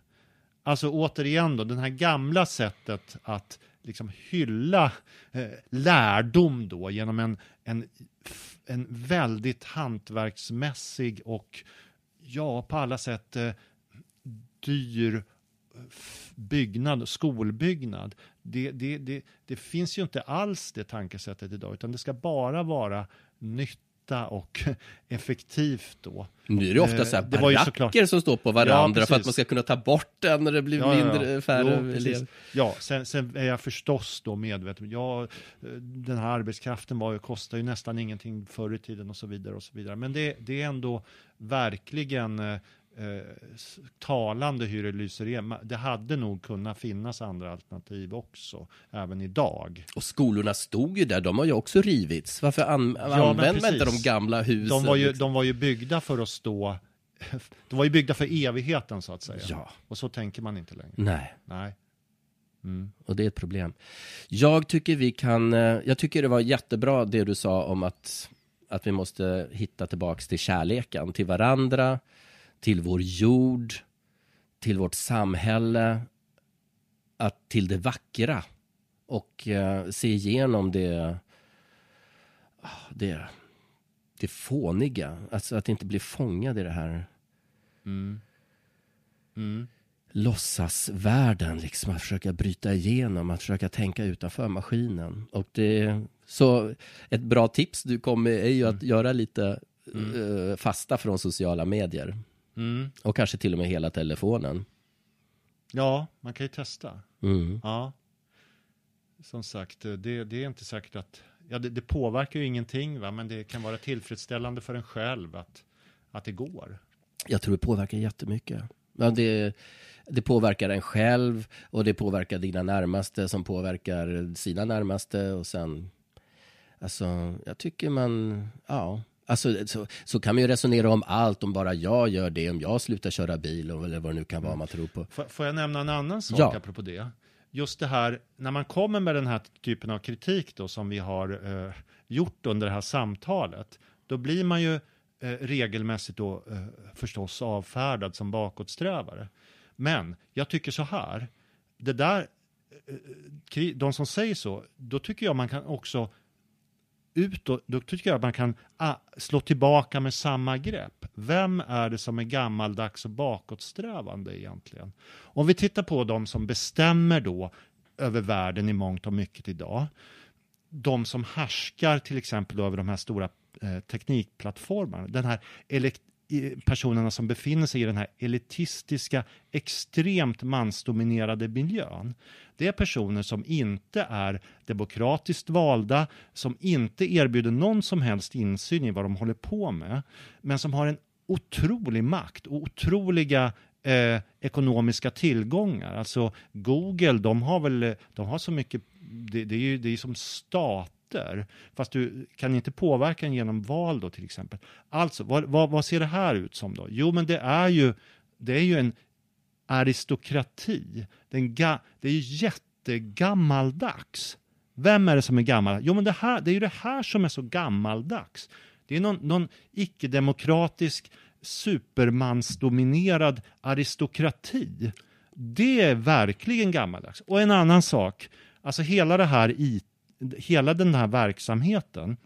Alltså återigen då, det här gamla sättet att liksom hylla eh, lärdom då genom en, en, en väldigt hantverksmässig och ja, på alla sätt eh, dyr byggnad, skolbyggnad. Det, det, det, det finns ju inte alls det tankesättet idag, utan det ska bara vara nytt nytta och effektivt då. Nu är det ofta Eh, så här det baracker såklart- som står på varandra Ja, för att man ska kunna ta bort den när det blir Ja, ja, ja. mindre, färre Jo, elever. Ja, sen, sen är jag förstås då medveten. Ja, den här arbetskraften var ju, kostar ju nästan ingenting förr i tiden och så vidare. och så vidare. Men det, det är ändå verkligen eh, talande hur det lyser igenom. Det hade nog kunnat finnas andra alternativ också, även idag. Och skolorna stod ju där, de har ju också rivits. Varför an- men använder man inte de gamla husen? De var, ju, de var ju byggda för att stå, de var ju byggda för evigheten så att säga. Ja. Och så tänker man inte längre. Nej, Nej. Mm. och det är ett problem. Jag tycker vi kan, eh, jag tycker det var jättebra det du sa om att Att vi måste hitta tillbaks till kärleken, till varandra, till vår jord, till vårt samhälle, att, till det vackra och eh, se igenom det, det, det fåniga. Alltså att inte bli fångad i det här Mm. Mm. låtsasvärlden, liksom att försöka bryta igenom, att försöka tänka utanför maskinen. Och det, så ett bra tips du kom med är ju att göra lite eh, fasta från sociala medier. Mm. Och kanske till och med hela telefonen. Ja, man kan ju testa. Mm. Ja. Som sagt, det, det är inte säkert att... Ja, det, det påverkar ju ingenting, va? men det kan vara tillfredsställande för en själv att, att det går. Jag tror det påverkar jättemycket. Ja, det, det påverkar en själv och det påverkar dina närmaste som påverkar sina närmaste och sen... Alltså, jag tycker man... Ja. Alltså, så, så kan man ju resonera om allt, om bara jag gör det, om jag slutar köra bil eller vad det nu kan vara man tror på. Får, får jag nämna en annan sak Ja. apropå det? Just det här, när man kommer med den här typen av kritik då som vi har eh, gjort under det här samtalet, då blir man ju eh, regelmässigt då eh, förstås avfärdad som bakåtsträvare. Men jag tycker så här, det där, eh, kri- de som säger så, då tycker jag man kan också utåt, då tycker jag att man kan ah, slå tillbaka med samma grepp. Vem är det som är gammaldags och bakåtsträvande egentligen? Om vi tittar på de som bestämmer då över världen i mångt och mycket idag. De som härskar till exempel över de här stora eh, teknikplattformarna. Den här elekt- personerna som befinner sig i den här elitistiska, extremt mansdominerade miljön. Det är personer som inte är demokratiskt valda, som inte erbjuder någon som helst insyn i vad de håller på med, men som har en otrolig makt och otroliga eh, ekonomiska tillgångar. Alltså Google, de har väl, de har så mycket, det, det är ju det är som stater, fast du kan inte påverka den genom val då till exempel. Alltså, vad, vad, vad ser det här ut som då? Jo, men det är ju, det är ju en aristokrati. Den ga, det är ju jättegammaldags. Vem är det som är gammal? Jo, men det, här, det är ju det här som är så gammaldags. Det är någon, någon icke-demokratisk supermansdominerad aristokrati. Det är verkligen gammaldags. Och en annan sak, alltså hela det här IT hela den här verksamheten,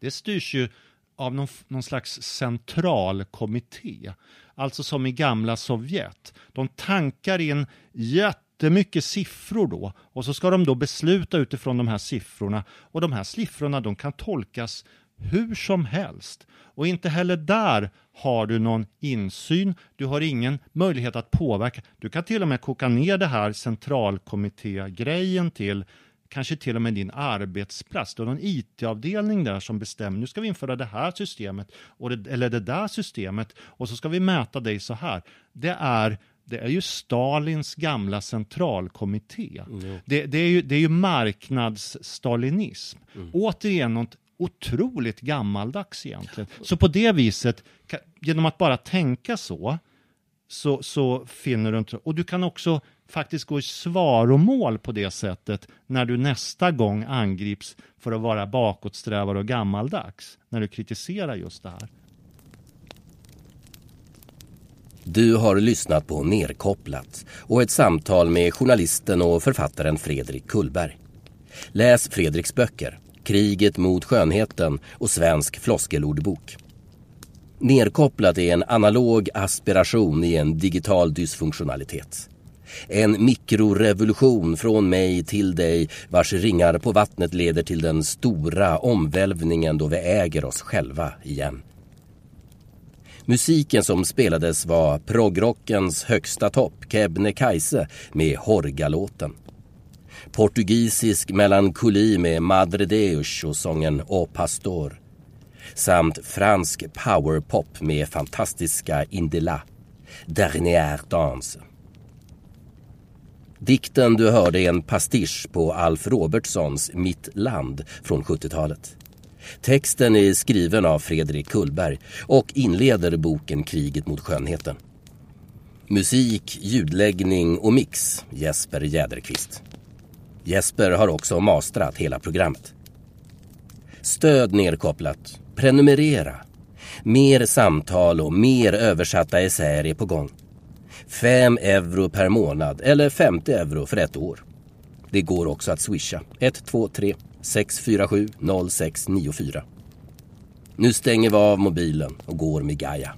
det styrs ju av någon, någon slags centralkommitté. Alltså som i gamla Sovjet. De tankar in jättemycket siffror då och så ska de då besluta utifrån de här siffrorna och de här siffrorna de kan tolkas hur som helst. Och inte heller där har du någon insyn, du har ingen möjlighet att påverka. Du kan till och med koka ner det här centralkommitté-grejen till kanske till och med din arbetsplats. Du har någon IT-avdelning där som bestämmer, nu ska vi införa det här systemet och det, eller det där systemet och så ska vi mäta dig så här. Det är det är ju Stalins gamla centralkommitté. Det, det, är ju, det är ju marknadsstalinism. Återigen något otroligt gammaldags egentligen. Så på det viset, genom att bara tänka så, så, så finner du inte... Och du kan också faktiskt gå i svaromål på det sättet när du nästa gång angrips för att vara bakåtsträvare och gammaldags. När du kritiserar just det här. Du har lyssnat på Nerkopplat och ett samtal med journalisten och författaren Fredrik Kullberg. Läs Fredriks böcker Kriget mot skönheten och Svensk floskelordbok. Nerkopplat är en analog aspiration i en digital dysfunktionalitet. En mikrorevolution från mig till dig vars ringar på vattnet leder till den stora omvälvningen då vi äger oss själva igen. Musiken som spelades var proggrockens högsta topp, Kebnekaise med Horgalåten. Portugisisk melankoli med Madre Deus och sången O Pastor. Samt fransk powerpop med fantastiska Indela, Dernière Danse. Dikten du hörde är en pastisch på Alf Robertsons Mitt land från 70-talet. Texten är skriven av Fredrik Kullberg och inleder boken Kriget mot skönheten. Musik, ljudläggning och mix Jesper Jäderqvist. Jesper har också mastrat hela programmet. Stöd nedkopplat, Prenumerera. Mer samtal och mer översatta essäer är på gång. 5 euro per månad eller 50 euro för ett år. Det går också att swisha. 123 647 0694. Nu stänger vi av mobilen och går med Gaia.